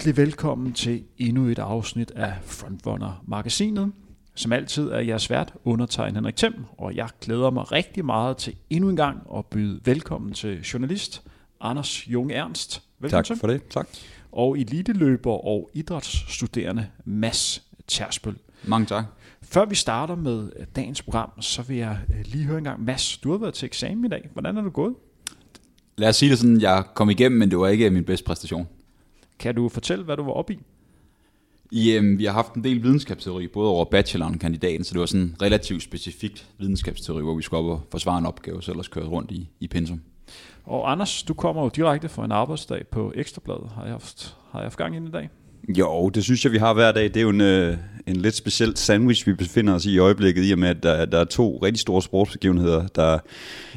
Hjertelig velkommen til endnu et afsnit af Frontrunner-magasinet. Som altid er jeg svært undertegnet Henrik Thiem, og jeg glæder mig rigtig meget til endnu en gang at byde velkommen til journalist Anders Junge Ernst. Velkommen tak for det. Tak. Og eliteløber og idrætsstuderende Mads Tersbøl. Mange tak. Før vi starter med dagens program, så vil jeg lige høre en gang. Mads, du har været til eksamen i dag. Hvordan er du gået? Lad os sige det sådan, jeg kom igennem, men det var ikke min bedste præstation. Kan du fortælle, hvad du var oppe i? I, øhm, vi har haft en del videnskabsteori, både over bacheloren og kandidaten, så det var sådan en relativt specifikt videnskabsteori, hvor vi skulle op og forsvare en opgave, så ellers køre rundt i, i pensum. Og Anders, du kommer jo direkte fra en arbejdsdag på Ekstrabladet. Har jeg haft, har jeg haft gang i i dag? Jo, det synes jeg, vi har hver dag. Det er jo en, øh, en lidt speciel sandwich, vi befinder os i i øjeblikket, i og med, at der, der er to rigtig store sportsbegivenheder, der er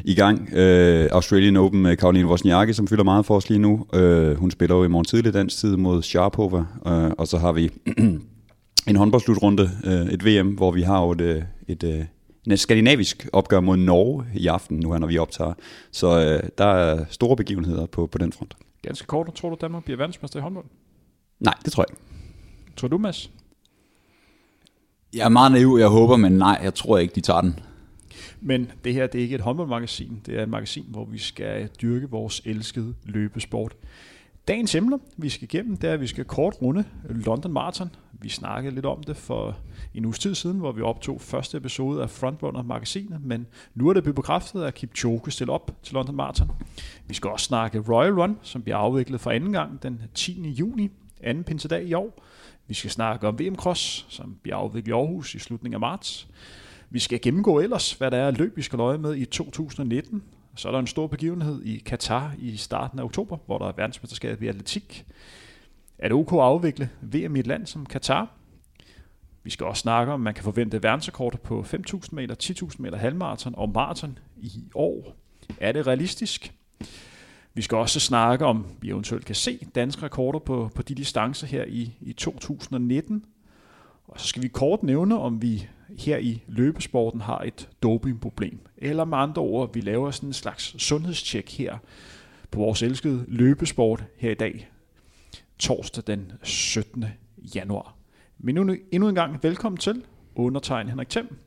i gang. Øh, Australian Open med Karoline Wozniacki, som fylder meget for os lige nu. Øh, hun spiller jo i morgen tidlig dansk tid mod Sharapova. Øh, og så har vi en håndboldslutrunde, øh, et VM, hvor vi har jo et, øh, et, øh, et, et skandinavisk opgør mod Norge i aften, nu her, når vi optager. Så øh, der er store begivenheder på, på den front. Ganske kort, tror du, Danmark bliver verdensmester i håndbold? Nej, det tror jeg ikke. Tror du, Mads? Jeg er meget naiv, jeg håber, men nej, jeg tror ikke, de tager den. Men det her det er ikke et håndboldmagasin, det er et magasin, hvor vi skal dyrke vores elskede løbesport. Dagens emner, vi skal igennem, det er, at vi skal kort runde London Marathon. Vi snakkede lidt om det for en uges tid siden, hvor vi optog første episode af Frontrunner-magasinet, men nu er det blevet bekræftet, at Kipchoge stiller op til London Marathon. Vi skal også snakke Royal Run, som bliver afviklet for anden gang den 10. juni, anden pinsedag i år. Vi skal snakke om VM Cross, som bliver afviklet i Aarhus i slutningen af marts. Vi skal gennemgå ellers, hvad der er løb, vi skal løje med i 2019. Så er der en stor begivenhed i Katar i starten af oktober, hvor der er verdensmesterskabet i atletik. Er det OK at afvikle VM i et land som Katar? Vi skal også snakke om, man kan forvente verdensrekorder på 5.000 meter, 10.000 meter halvmarathon og maraton i år. Er det realistisk? Vi skal også snakke om, vi eventuelt kan se danske rekorder på, på de distancer her i, i 2019. Og så skal vi kort nævne, om vi her i løbesporten har et dopingproblem. Eller med andre ord, vi laver sådan en slags sundhedstjek her på vores elskede løbesport her i dag, torsdag den 17. januar. Men nu, endnu en gang velkommen til. Undertegn Henrik Thiem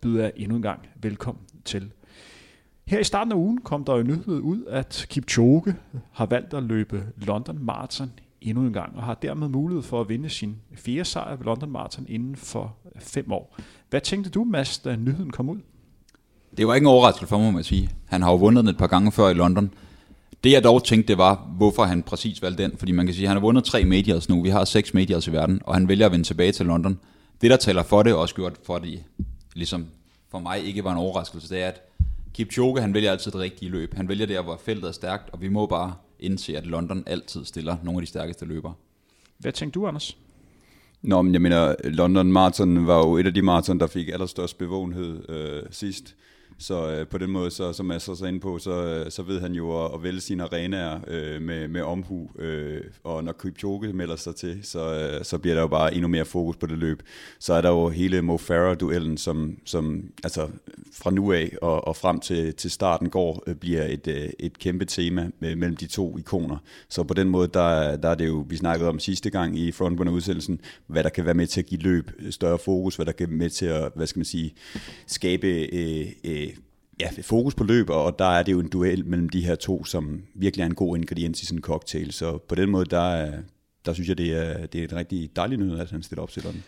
byder jeg endnu en gang velkommen til. Her i starten af ugen kom der jo nyhed ud, at Kipchoge har valgt at løbe London Marathon endnu en gang, og har dermed mulighed for at vinde sin fjerde sejr ved London Marathon inden for fem år. Hvad tænkte du, Mads, da nyheden kom ud? Det var ikke en overraskelse for mig, må jeg sige. Han har jo vundet den et par gange før i London. Det jeg dog tænkte, det var, hvorfor han præcis valgte den. Fordi man kan sige, at han har vundet tre medias nu. Vi har seks medias i verden, og han vælger at vende tilbage til London. Det, der taler for det, og også gjort for det, ligesom for mig ikke var en overraskelse, det er, at Kipchoge, han vælger altid det rigtige løb. Han vælger der, hvor feltet er stærkt, og vi må bare indse, at London altid stiller nogle af de stærkeste løbere. Hvad tænkte du, Anders? Nå, men jeg mener, London Marathon var jo et af de maraton, der fik allerstørst bevågenhed øh, sidst. Så øh, på den måde, så, som Mads så ind inde på, så, øh, så ved han jo at, at vælge sine arenaer øh, med, med omhu. Øh, og når Kipchoge melder sig til, så, øh, så bliver der jo bare endnu mere fokus på det løb. Så er der jo hele Mo Farah-duellen, som, som altså, fra nu af og, og frem til, til starten går, øh, bliver et, øh, et kæmpe tema med, mellem de to ikoner. Så på den måde, der, der er det jo, vi snakkede om sidste gang i frontrunner-udsendelsen, hvad der kan være med til at give løb øh, større fokus, hvad der kan være med til at, hvad skal man sige, skabe øh, øh, ja, fokus på løb, og der er det jo en duel mellem de her to, som virkelig er en god ingrediens i sådan en cocktail. Så på den måde, der, der synes jeg, det er, det er et rigtig dejligt nyhed, at han stiller op til den.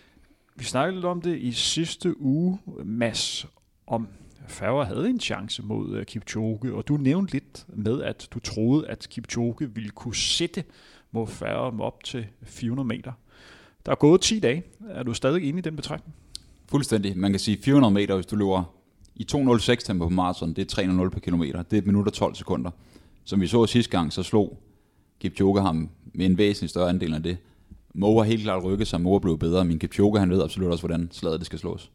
Vi snakkede lidt om det i sidste uge, Mads, om Færger havde en chance mod uh, Kipchoge, og du nævnte lidt med, at du troede, at Kipchoge ville kunne sætte mod Færger op til 400 meter. Der er gået 10 dage. Er du stadig inde i den betragtning? Fuldstændig. Man kan sige 400 meter, hvis du løber i 2.06 tempo på maraton, det er 3.00 per kilometer. Det er et minut og 12 sekunder. Som vi så sidste gang, så slog Kipchoge ham med en væsentlig større andel af det. Mo har helt klart rykket sig, Mo er blevet bedre, men Kipchoge han ved absolut også, hvordan slaget det skal slås.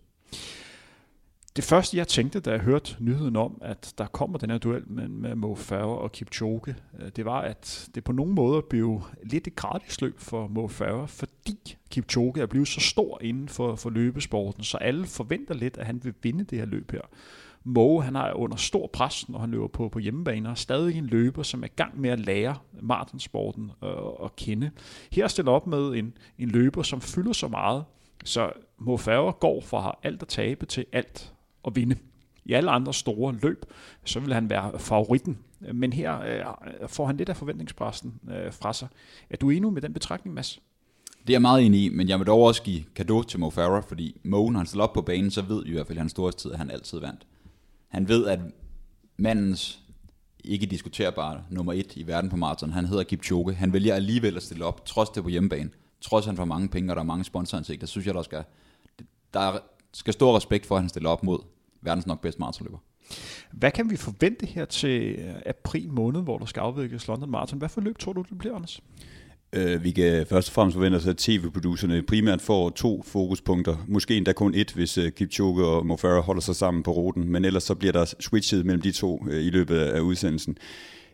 Det første, jeg tænkte, da jeg hørte nyheden om, at der kommer den her duel med, med Mo Farah og Kipchoge, øh, det var, at det på nogle måder blev lidt et gratis løb for Mo Farah, fordi Kipchoge er blevet så stor inden for, for løbesporten, så alle forventer lidt, at han vil vinde det her løb her. Mo, han har under stor pres, når han løber på, på hjemmebaner, stadig en løber, som er i gang med at lære maratonsporten øh, at kende. Her stiller op med en, en løber, som fylder så meget, så Mo Farah går fra alt at tabe til alt at vinde. I alle andre store løb, så vil han være favoritten. Men her øh, får han lidt af forventningspressen øh, fra sig. Er du enig med den betragtning, Mads? Det er jeg meget enig i, men jeg vil dog også give kado til Mo Farah, fordi Mo, når han stiller op på banen, så ved vi i hvert fald i hans storhedstid, at han altid vandt. Han ved, at mandens ikke diskuterbare nummer et i verden på maraton, han hedder Kipchoge. Han vælger alligevel at stille op, trods det på hjemmebane. Trods han får mange penge, og der er mange sponsoransigter, synes jeg, der skal, der skal stor respekt for, at han stiller op mod verdens nok bedste maratonløber. Hvad kan vi forvente her til april måned, hvor der skal afvikles London Marathon? Hvad for løb tror du, det bliver, Anders? Øh, vi kan først og fremmest forvente os, at tv-producerne primært får to fokuspunkter. Måske endda kun et, hvis uh, Kipchoge og Mo Farah holder sig sammen på ruten. Men ellers så bliver der switchet mellem de to uh, i løbet af udsendelsen.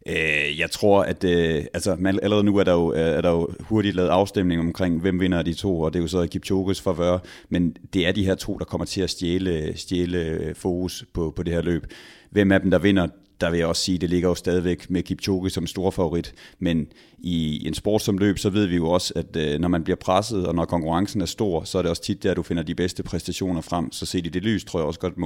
Øh, jeg tror, at øh, altså, man, allerede nu er der, jo, øh, er der jo hurtigt lavet afstemning omkring, hvem vinder de to, og det er jo så Kipchoges favør. Men det er de her to, der kommer til at stjæle, stjæle øh, fokus på, på det her løb. Hvem af dem, der vinder, der vil jeg også sige, det ligger jo stadigvæk med Kipchoge som stor favorit, men i en sport som løb, så ved vi jo også, at øh, når man bliver presset, og når konkurrencen er stor, så er det også tit der, du finder de bedste præstationer frem. Så set i det lys, tror jeg også godt, at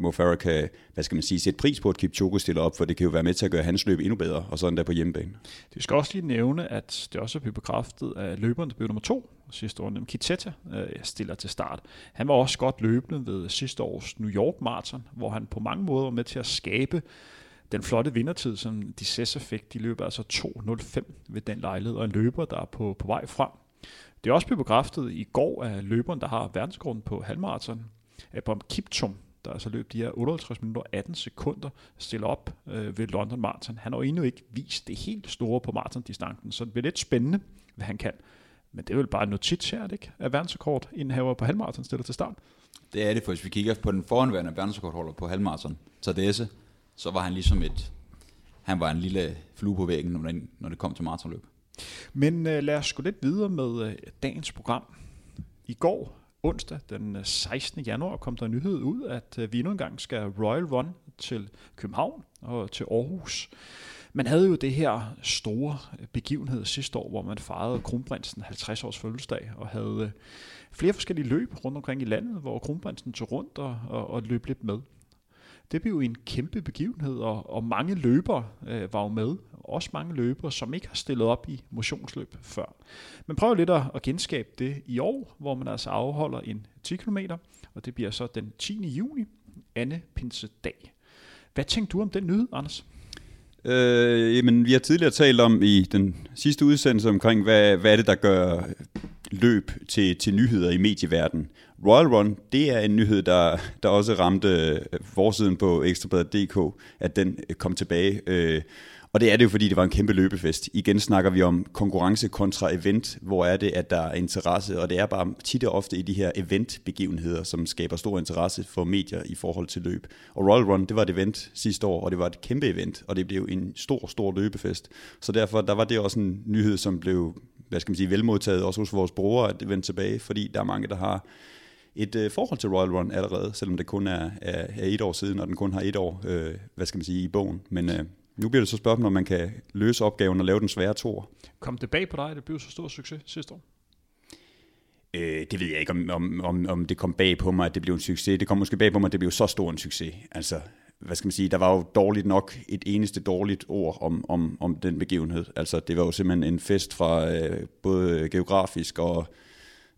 Mo Farah kan, hvad skal man sige, sætte pris på, at Kipchoge stiller op, for det kan jo være med til at gøre hans løb endnu bedre, og sådan der på hjemmebane. Det skal også lige nævne, at det også er blevet bekræftet, at løberen, der blev nummer to sidste år, nemlig Kiteta, øh, stiller til start. Han var også godt løbende ved sidste års New York Marathon, hvor han på mange måder var med til at skabe den flotte vindertid, som de Cessa fik, de løber altså 2.05 ved den lejlighed, og en løber, der er på, på vej frem. Det er også blevet bekræftet i går af løberen, der har verdensgrunden på halvmarathon, Abram Kiptum, der altså løb de her 58 minutter 18 sekunder, stille op øh, ved London Marathon. Han har jo endnu ikke vist det helt store på maratondistancen, så det bliver lidt spændende, hvad han kan. Men det er vel bare en notits her, ikke? At verdensrekord indhaver på halvmarathon stiller til start. Det er det, for hvis vi kigger på den foranværende verdensrekordholder på halvmarathon, Tadesse, så var han ligesom et, han var en lille flue på væggen, når det, når det kom til maratonløb. Men øh, lad os gå lidt videre med øh, dagens program. I går, onsdag den øh, 16. januar, kom der en nyhed ud, at øh, vi endnu engang skal Royal Run til København og til Aarhus. Man havde jo det her store øh, begivenhed sidste år, hvor man fejrede kronprinsen 50 års fødselsdag og havde øh, flere forskellige løb rundt omkring i landet, hvor kronprinsen tog rundt og, og, og løb lidt med. Det blev en kæmpe begivenhed, og, og mange løbere øh, var jo med. Også mange løbere, som ikke har stillet op i motionsløb før. Men prøv lidt at, at genskabe det i år, hvor man altså afholder en 10 km, og det bliver så den 10. juni, Anne Pinsedag. Hvad tænkte du om den nyhed, Anders? Øh, jamen, vi har tidligere talt om i den sidste udsendelse omkring, hvad, hvad er det, der gør løb til, til nyheder i medieverdenen. Royal Run, det er en nyhed, der, der også ramte øh, forsiden på ekstrabladet.dk, at den øh, kom tilbage. Øh, og det er det jo, fordi det var en kæmpe løbefest. Igen snakker vi om konkurrence kontra event. Hvor er det, at der er interesse? Og det er bare tit og ofte i de her eventbegivenheder, som skaber stor interesse for medier i forhold til løb. Og Royal Run, det var et event sidste år, og det var et kæmpe event, og det blev en stor, stor løbefest. Så derfor der var det også en nyhed, som blev hvad skal man sige, velmodtaget også hos vores brugere, at det vendte tilbage, fordi der er mange, der har et øh, forhold til Royal Run allerede, selvom det kun er, er, er et år siden, og den kun har et år, øh, hvad skal man sige, i bogen. Men øh, nu bliver det så spørgsmålet, om man kan løse opgaven og lave den svære tor. Kom det bag på dig, at det blev så stor succes sidste år? Øh, det ved jeg ikke, om, om, om, om det kom bag på mig, at det blev en succes. Det kom måske bag på mig, at det blev så stor en succes. Altså, hvad skal man sige, der var jo dårligt nok et eneste dårligt ord om, om, om den begivenhed. Altså, det var jo simpelthen en fest fra øh, både geografisk og øh,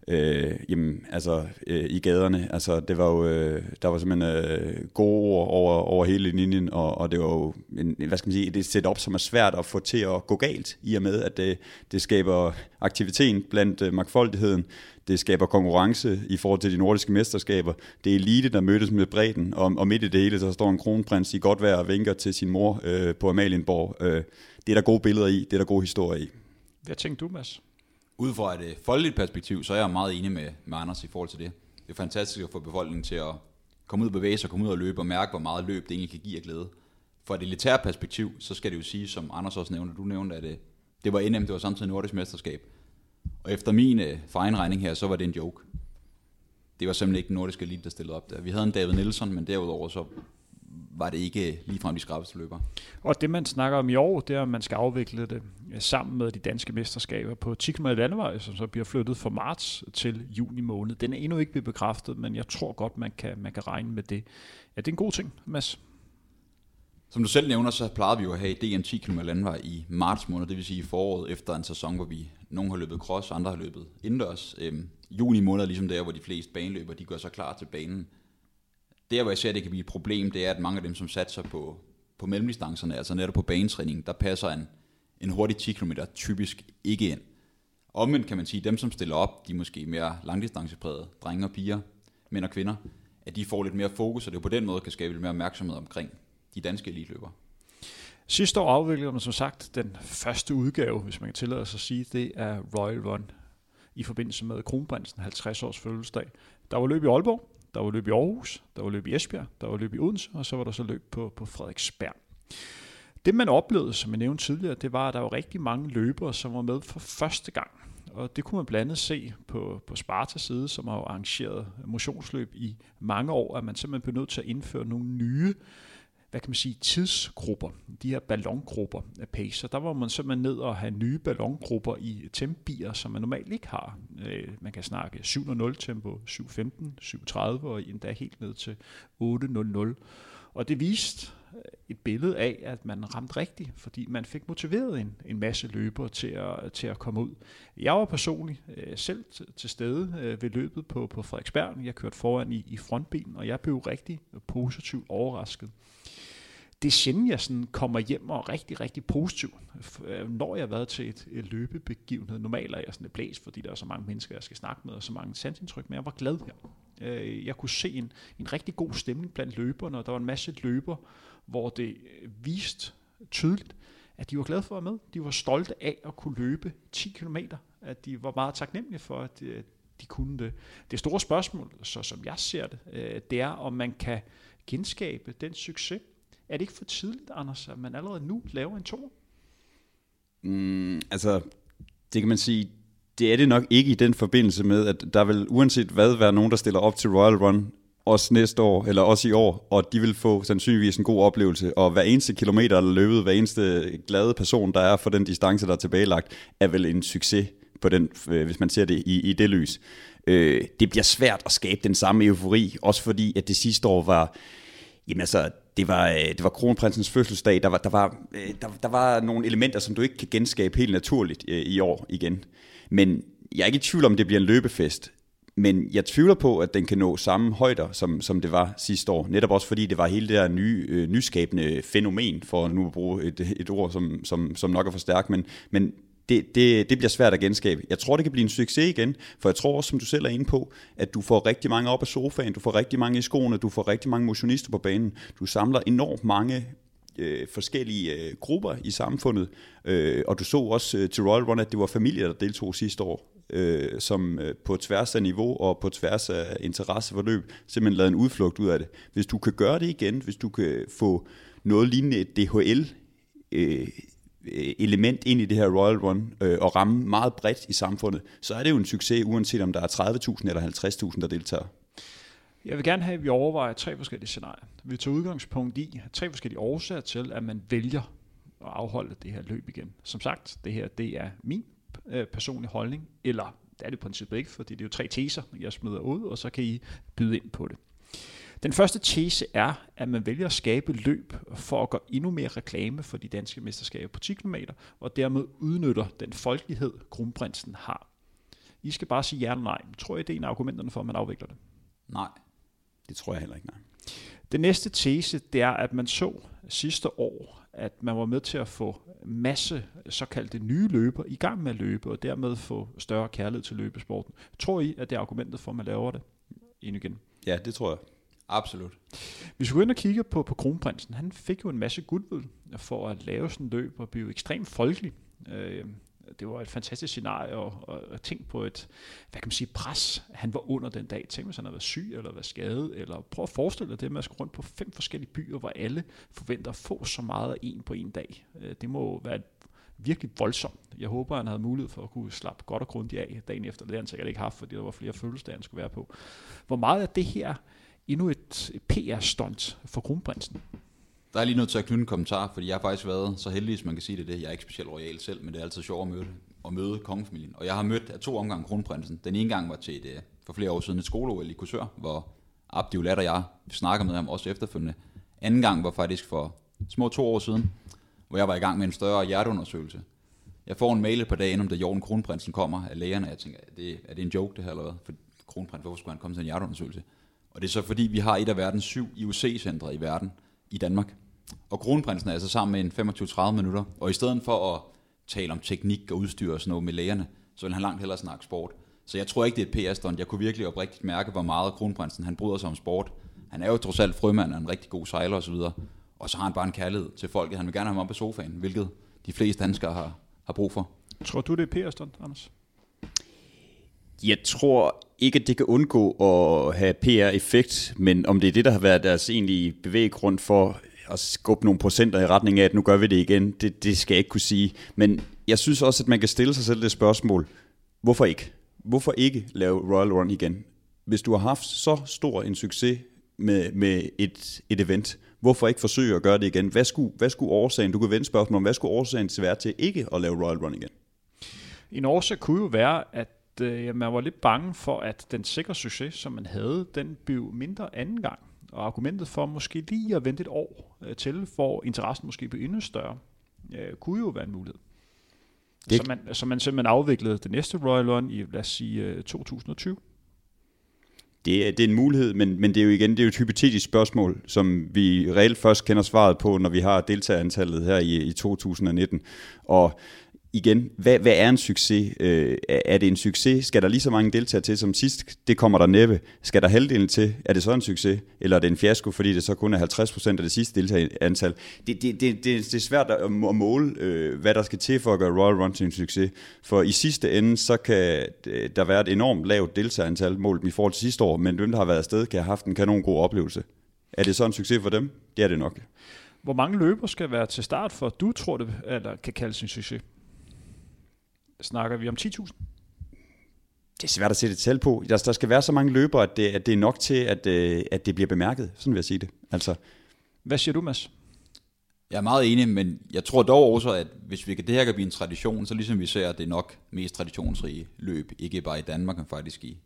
Øh, jamen, altså, øh, i gaderne. Altså, det var jo, øh, der var simpelthen øh, gode ord over, over hele linjen, og, og det var jo en, hvad skal man sige, et setup, som er svært at få til at gå galt, i og med, at det, det skaber aktivitet blandt øh, magtfoldigheden, det skaber konkurrence i forhold til de nordiske mesterskaber. Det er elite, der mødes med bredden, og, og midt i det hele, så står en kronprins i godt vejr og vinker til sin mor øh, på Amalienborg. Øh, det er der gode billeder i, det er der gode historier i. Hvad tænkte du, Mads? Ud fra et øh, folkeligt perspektiv, så er jeg meget enig med, med Anders i forhold til det. Det er fantastisk at få befolkningen til at komme ud og bevæge sig, komme ud og løbe og mærke, hvor meget løb det egentlig kan give af glæde. For et elitært perspektiv, så skal det jo sige, som Anders også nævnte, du nævnte, at det, det var NM, det var samtidig nordisk mesterskab. Og efter min øh, regning her, så var det en joke. Det var simpelthen ikke den nordiske elite, der stillede op der. Vi havde en David Nielsen, men derudover så var det ikke ligefrem de skrappeste løber. Og det, man snakker om i år, det er, at man skal afvikle det øh, sammen med de danske mesterskaber på 10 km landevej, som så bliver flyttet fra marts til juni måned. Den er endnu ikke blevet bekræftet, men jeg tror godt, man kan, man kan regne med det. Ja, det er en god ting, Mads. Som du selv nævner, så plejede vi jo at have DM 10 km landvej i marts måned, det vil sige i foråret efter en sæson, hvor vi nogle har løbet cross, andre har løbet indendørs. Øhm, juni måned er ligesom der, hvor de fleste baneløber, de gør sig klar til banen. Der, hvor jeg ser, at det kan blive et problem, det er, at mange af dem, som satser på, på mellemdistancerne, altså netop på banetræning, der passer en, en hurtig 10 km typisk ikke ind. Omvendt kan man sige, at dem, som stiller op, de er måske mere langdistancepræget, drenge og piger, mænd og kvinder, at de får lidt mere fokus, og det på den måde kan skabe lidt mere opmærksomhed omkring de danske elitløbere. Sidste år afviklede man som sagt den første udgave, hvis man kan tillade sig at sige, det er Royal Run i forbindelse med Kronprinsen 50 års fødselsdag. Der var løb i Aalborg, der var løb i Aarhus, der var løb i Esbjerg, der var løb i Odense, og så var der så løb på, på Frederiksberg. Det man oplevede, som jeg nævnte tidligere, det var, at der var rigtig mange løbere, som var med for første gang. Og det kunne man blandt andet se på, på Spartas side, som har arrangeret motionsløb i mange år, at man simpelthen blev nødt til at indføre nogle nye hvad kan man sige, tidsgrupper, de her ballongrupper af pacer. Der var man simpelthen ned og have nye ballongrupper i tempier, som man normalt ikke har. Øh, man kan snakke 7.0 tempo, 7.15, 7.30 og endda helt ned til 8.00. Og det viste øh, et billede af, at man ramte rigtigt, fordi man fik motiveret en, en masse løbere til at, til at komme ud. Jeg var personligt øh, selv til stede øh, ved løbet på, på Frederiksberg. Jeg kørte foran i, i frontbilen, og jeg blev rigtig positivt overrasket det er sjældent, jeg sådan kommer hjem og er rigtig, rigtig positiv, øh, når jeg har været til et, løbebegivenhed. Normalt er jeg sådan et blæs, fordi der er så mange mennesker, jeg skal snakke med, og så mange sansindtryk, men jeg var glad her. Øh, jeg kunne se en, en rigtig god stemning blandt løberne, og der var en masse løber, hvor det øh, viste tydeligt, at de var glade for at være med. De var stolte af at kunne løbe 10 km. At de var meget taknemmelige for, at de kunne det. Det store spørgsmål, så som jeg ser det, det er, om man kan genskabe den succes, er det ikke for tidligt, Anders, at man allerede nu laver en to? Mm, altså, det kan man sige, det er det nok ikke i den forbindelse med, at der vil uanset hvad være nogen, der stiller op til Royal Run, også næste år, eller også i år, og de vil få sandsynligvis en god oplevelse, og hver eneste kilometer, der løbet, hver eneste glade person, der er for den distance, der er tilbagelagt, er vel en succes på den, øh, hvis man ser det i, i det lys. Øh, det bliver svært at skabe den samme eufori, også fordi, at det sidste år var, jamen altså, det var, øh, det var kronprinsens fødselsdag. Der var, der, var, øh, der, der var nogle elementer, som du ikke kan genskabe helt naturligt øh, i år igen. Men jeg er ikke i tvivl om, det bliver en løbefest. Men jeg tvivler på, at den kan nå samme højder, som, som det var sidste år. Netop også fordi det var hele det der nye, øh, nyskabende fænomen, for nu at bruge et, et ord, som, som, som nok er for stærkt. Men, men det, det, det bliver svært at genskabe. Jeg tror, det kan blive en succes igen, for jeg tror også, som du selv er inde på, at du får rigtig mange op af sofaen, du får rigtig mange i skoene, du får rigtig mange motionister på banen. Du samler enormt mange øh, forskellige øh, grupper i samfundet, øh, og du så også øh, til Royal Run, at det var familier, der deltog sidste år, øh, som øh, på tværs af niveau og på tværs af interesseforløb simpelthen lavede en udflugt ud af det. Hvis du kan gøre det igen, hvis du kan få noget lignende et DHL øh, Øh, element ind i det her Royal Run øh, og ramme meget bredt i samfundet, så er det jo en succes, uanset om der er 30.000 eller 50.000, der deltager. Jeg vil gerne have, at vi overvejer tre forskellige scenarier. Vi tager udgangspunkt i tre forskellige årsager til, at man vælger at afholde det her løb igen. Som sagt, det her det er min øh, personlige holdning, eller det er det i princippet ikke, fordi det er jo tre teser, jeg smider ud, og så kan I byde ind på det. Den første tese er, at man vælger at skabe løb for at gøre endnu mere reklame for de danske mesterskaber på 10 km, og dermed udnytter den folkelighed, kronprinsen har. I skal bare sige ja eller nej. Tror I, det er en af argumenterne for, at man afvikler det? Nej. Det tror jeg heller ikke, nej. Den næste tese, det er, at man så sidste år, at man var med til at få masse såkaldte nye løber i gang med at løbe, og dermed få større kærlighed til løbesporten. Tror I, at det er argumentet for, at man laver det? Ind igen. Ja, det tror jeg. Absolut. Hvis vi går ind og kigger på, på kronprinsen, han fik jo en masse goodwill for at lave sådan en løb og blive ekstremt folkelig. Øh, det var et fantastisk scenarie og, og, og tænk på et, hvad kan man sige, pres, han var under den dag. Tænk hvis han havde været syg eller været skadet, eller prøv at forestille dig det med at skulle rundt på fem forskellige byer, hvor alle forventer at få så meget af en på en dag. Øh, det må være virkelig voldsomt. Jeg håber, han havde mulighed for at kunne slappe godt og grundigt af dagen efter. Det har han sikkert ikke haft, fordi der var flere fødselsdage, han skulle være på. Hvor meget af det her endnu et PR-stunt for kronprinsen. Der er lige nødt til at knytte en kommentar, fordi jeg har faktisk været så heldig, hvis man kan sige det, det. Jeg er ikke specielt royal selv, men det er altid sjovt at møde, at møde kongefamilien. Og jeg har mødt af to omgange kronprinsen. Den ene gang var til et, for flere år siden et skole i Kursør, hvor Abdi og jeg snakker med ham også efterfølgende. Anden gang var faktisk for små to år siden, hvor jeg var i gang med en større hjerteundersøgelse. Jeg får en mail et par dage inden, da Jorden Kronprinsen kommer af lægerne, og jeg tænker, er det, er det en joke det her eller hvad? For kronprins, hvorfor skulle han komme til en hjerteundersøgelse? Og det er så fordi, vi har et af verdens syv IOC-centre i verden, i Danmark. Og kronprinsen er altså sammen med en 25-30 minutter, og i stedet for at tale om teknik og udstyr og sådan noget med lægerne, så vil han langt hellere snakke sport. Så jeg tror ikke, det er et PR-stunt. Jeg kunne virkelig oprigtigt mærke, hvor meget kronprinsen han bryder sig om sport. Han er jo trods alt frømand og en rigtig god sejler osv. Og, og så har han bare en kærlighed til folket. Han vil gerne have ham op på sofaen, hvilket de fleste danskere har, har brug for. Tror du, det er PR-stunt, Anders? Jeg tror ikke, at det kan undgå at have PR-effekt, men om det er det, der har været deres egentlige bevæggrund for at skubbe nogle procenter i retning af, at nu gør vi det igen, det, det skal jeg ikke kunne sige. Men jeg synes også, at man kan stille sig selv det spørgsmål, hvorfor ikke? Hvorfor ikke lave Royal Run igen? Hvis du har haft så stor en succes med, med et, et event, hvorfor ikke forsøge at gøre det igen? Hvad skulle, hvad skulle årsagen, du kan vende spørgsmål om, hvad skulle årsagen til være til ikke at lave Royal Run igen? En årsag kunne jo være, at øh, man var lidt bange for, at den sikre succes, som man havde, den blev mindre anden gang. Og argumentet for måske lige at vente et år øh, til, hvor interessen måske blev endnu større, øh, kunne jo være en mulighed. Det... Så, man, så man simpelthen afviklede det næste Royal Run i, lad os sige, øh, 2020. Det er, det er en mulighed, men, men det er jo igen det er jo et hypotetisk spørgsmål, som vi reelt først kender svaret på, når vi har deltagerantallet her i, i 2019. Og igen, hvad, hvad er en succes? Øh, er det en succes? Skal der lige så mange deltagere til som sidst? Det kommer der næppe. Skal der halvdelen til? Er det så en succes? Eller er det en fiasko, fordi det så kun er 50% af det sidste deltagerantal? Det, det, det, det, det er svært at, måle, øh, hvad der skal til for at gøre Royal Run til en succes. For i sidste ende, så kan øh, der være et enormt lavt deltagerantal målt i forhold til sidste år, men dem, der har været afsted, kan have haft en kanon god oplevelse. Er det så en succes for dem? Det er det nok. Hvor mange løber skal være til start for, du tror det eller kan kaldes en succes? Snakker vi om 10.000? Det er svært at sætte et tal på. Der, der skal være så mange løbere, at det, at det er nok til, at, øh, at det bliver bemærket. Sådan vil jeg sige det. Altså. Hvad siger du, Mads? Jeg er meget enig, men jeg tror dog også, at hvis vi kan, det her kan blive en tradition, så ligesom vi ser, at det er nok mest traditionsrige løb, ikke bare i Danmark, men faktisk i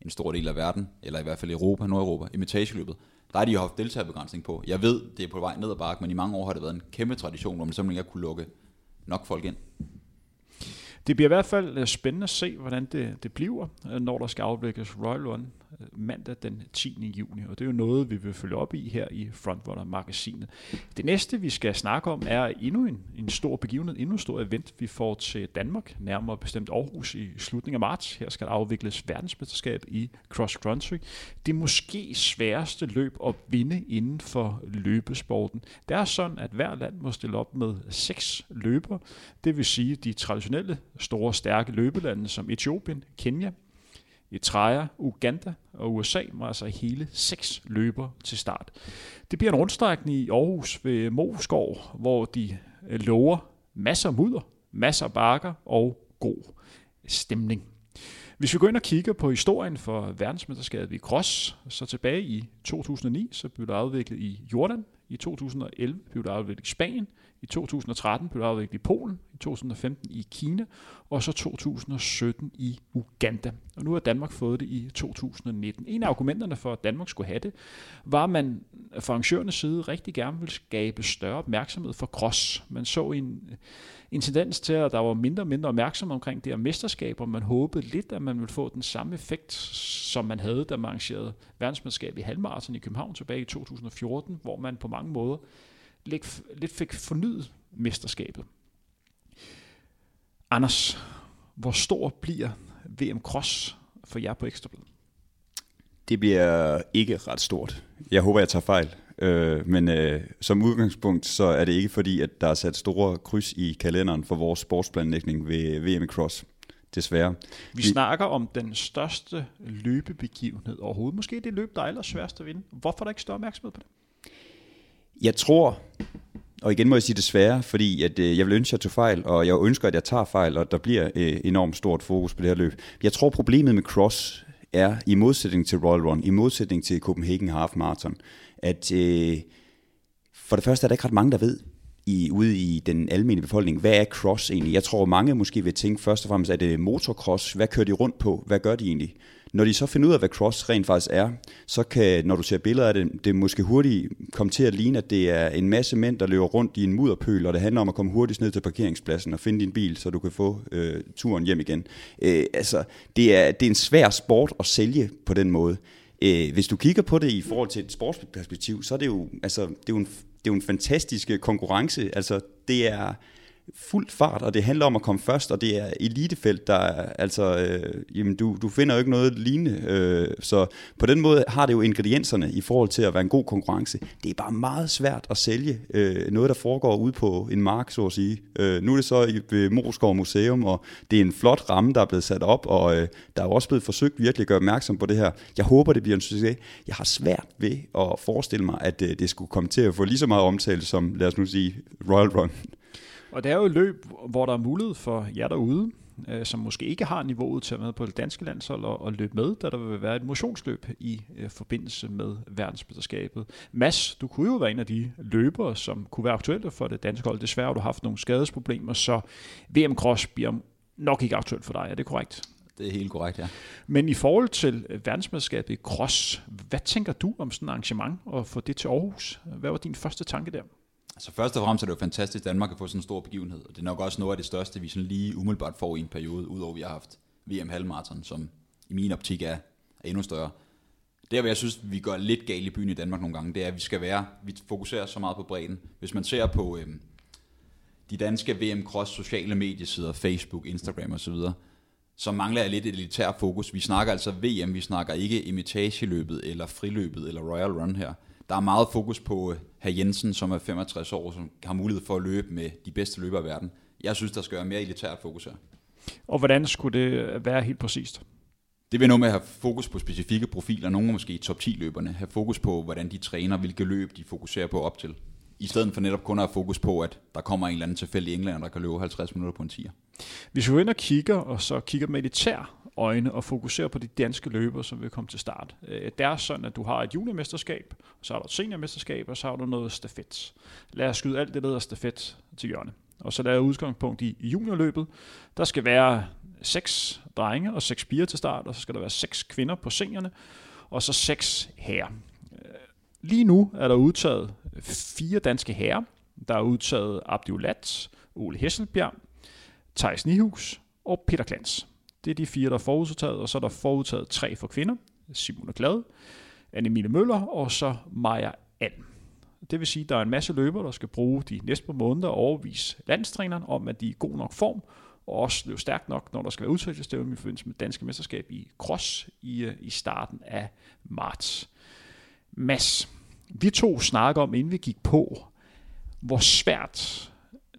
en stor del af verden, eller i hvert fald i Europa, Nordeuropa, imitageløbet, der har de jo haft deltagerbegrænsning på. Jeg ved, det er på vej ned ad bakke, men i mange år har det været en kæmpe tradition, hvor man simpelthen ikke har kunne lukke nok folk ind. Det bliver i hvert fald øh, spændende at se, hvordan det, det bliver, øh, når der skal afvikles Royal Run mandag den 10. juni. Og det er jo noget, vi vil følge op i her i Frontrunner-magasinet. Det næste, vi skal snakke om, er endnu en, en stor begivenhed, endnu en stor event, vi får til Danmark, nærmere bestemt Aarhus i slutningen af marts. Her skal der afvikles verdensmesterskab i cross country. Det måske sværeste løb at vinde inden for løbesporten. Det er sådan, at hver land må stille op med seks løber. Det vil sige, de traditionelle store, stærke løbelande som Etiopien, Kenya, Eritrea, Uganda og USA med altså hele seks løber til start. Det bliver en rundstrækning i Aarhus ved Moskov, hvor de øh, lover masser af mudder, masser af bakker og god stemning. Hvis vi går ind og kigger på historien for verdensmesterskabet i cross, så tilbage i 2009, så blev det afviklet i Jordan, i 2011 blev det afviklet i Spanien, i 2013 blev det afviklet i Polen, 2015 i Kina, og så 2017 i Uganda. Og nu har Danmark fået det i 2019. En af argumenterne for, at Danmark skulle have det, var, at man fra arrangørernes side rigtig gerne ville skabe større opmærksomhed for cross. Man så en, en tendens til, at der var mindre og mindre opmærksomhed omkring det her mesterskab, og man håbede lidt, at man ville få den samme effekt, som man havde, da man arrangerede verdensmesterskab i halvmarathon i København tilbage i 2014, hvor man på mange måder lidt fik fornyet mesterskabet. Anders, hvor stor bliver VM Cross for jer på Ekstrabladet? Det bliver ikke ret stort. Jeg håber, jeg tager fejl. Øh, men øh, som udgangspunkt, så er det ikke fordi, at der er sat store kryds i kalenderen for vores sportsplanlægning ved VM Cross. Desværre. Vi, Vi snakker om den største løbebegivenhed overhovedet. Måske det løb, der er allersværest at vinde. Hvorfor er der ikke større opmærksomhed på det? Jeg tror, og igen må jeg sige desværre, fordi at, øh, jeg vil ønske, at jeg tog fejl, og jeg ønsker, at jeg tager fejl, og der bliver øh, enormt stort fokus på det her løb. Jeg tror, problemet med cross er, i modsætning til Royal Run, i modsætning til Copenhagen Half Marathon, at øh, for det første er der ikke ret mange, der ved, i, ude i den almindelige befolkning, hvad er cross egentlig? Jeg tror, mange måske vil tænke først og fremmest, at det er motocross. Hvad kører de rundt på? Hvad gør de egentlig? Når de så finder ud af, hvad cross rent faktisk er, så kan, når du ser billeder af det, det måske hurtigt komme til at ligne, at det er en masse mænd, der løber rundt i en mudderpøl, og det handler om at komme hurtigt ned til parkeringspladsen og finde din bil, så du kan få øh, turen hjem igen. Øh, altså, det er, det er en svær sport at sælge på den måde. Øh, hvis du kigger på det i forhold til et sportsperspektiv, så er det jo, altså, det er jo en det er jo en fantastisk konkurrence. Altså, det er fuld fart, og det handler om at komme først, og det er elitefelt, der er, altså, øh, jamen du, du finder jo ikke noget lignende. Øh, så på den måde har det jo ingredienserne i forhold til at være en god konkurrence. Det er bare meget svært at sælge øh, noget, der foregår ude på en mark, så at sige. Øh, nu er det så i ved Moskov Museum, og det er en flot ramme, der er blevet sat op, og øh, der er også blevet forsøgt virkelig at gøre opmærksom på det her. Jeg håber, det bliver en succes. Jeg har svært ved at forestille mig, at øh, det skulle komme til at få lige så meget omtale som, lad os nu sige, Royal Run. Og det er jo et løb, hvor der er mulighed for jer derude, øh, som måske ikke har niveauet til at med på det danske landshold og, og løbe med, da der vil være et motionsløb i øh, forbindelse med verdensmesterskabet. Mads, du kunne jo være en af de løbere, som kunne være aktuelle for det danske hold. Desværre har du haft nogle skadesproblemer, så VM Cross bliver nok ikke aktuelt for dig. Er det korrekt? Det er helt korrekt, ja. Men i forhold til verdensmesterskabet i cross, hvad tænker du om sådan et arrangement og få det til Aarhus? Hvad var din første tanke der? Altså først og fremmest er det jo fantastisk, at Danmark kan få sådan en stor begivenhed, og det er nok også noget af det største, vi sådan lige umiddelbart får i en periode, udover vi har haft VM halvmarathon, som i min optik er, er endnu større. Det, hvor jeg synes, vi gør lidt galt i byen i Danmark nogle gange, det er, at vi skal være, vi fokuserer så meget på bredden. Hvis man ser på øhm, de danske VM Cross sociale mediesider, Facebook, Instagram osv., så mangler jeg lidt et elitær fokus. Vi snakker altså VM, vi snakker ikke imitageløbet, eller friløbet, eller Royal Run her der er meget fokus på herr Jensen, som er 65 år, som har mulighed for at løbe med de bedste løbere i verden. Jeg synes, der skal være mere elitært fokus her. Og hvordan skulle det være helt præcist? Det vil noget med at have fokus på specifikke profiler, nogle måske top 10 løberne, have fokus på, hvordan de træner, hvilke løb de fokuserer på op til. I stedet for netop kun at have fokus på, at der kommer en eller anden tilfældig englænder, der kan løbe 50 minutter på en tier. Hvis vi går ind og kigger, og så kigger med elitær øjne og fokusere på de danske løbere, som vil komme til start. Øh, det er sådan, at du har et juniormesterskab, så har du et seniormesterskab, og så har du noget stafet. Lad os skyde alt det, der hedder stafet til hjørne. Og så der er udgangspunkt i juniorløbet. Der skal være seks drenge og seks piger til start, og så skal der være seks kvinder på seniorne, og så seks herrer. Øh, lige nu er der udtaget fire danske herrer. Der er udtaget Abdiolat, Ole Hesselbjerg, Thijs Nihus og Peter Klans. Det er de fire, der er forudtaget, og så er der forudtaget tre for kvinder. Simone Glad, Anne Møller og så Maja Alm. Det vil sige, at der er en masse løbere, der skal bruge de næste par måneder og overvise landstræneren om, at de er i god nok form, og også løbe stærkt nok, når der skal være udtagelsestævne i forbindelse med danske mesterskab i cross i, øh, i starten af marts. Mads, vi to snakker om, inden vi gik på, hvor svært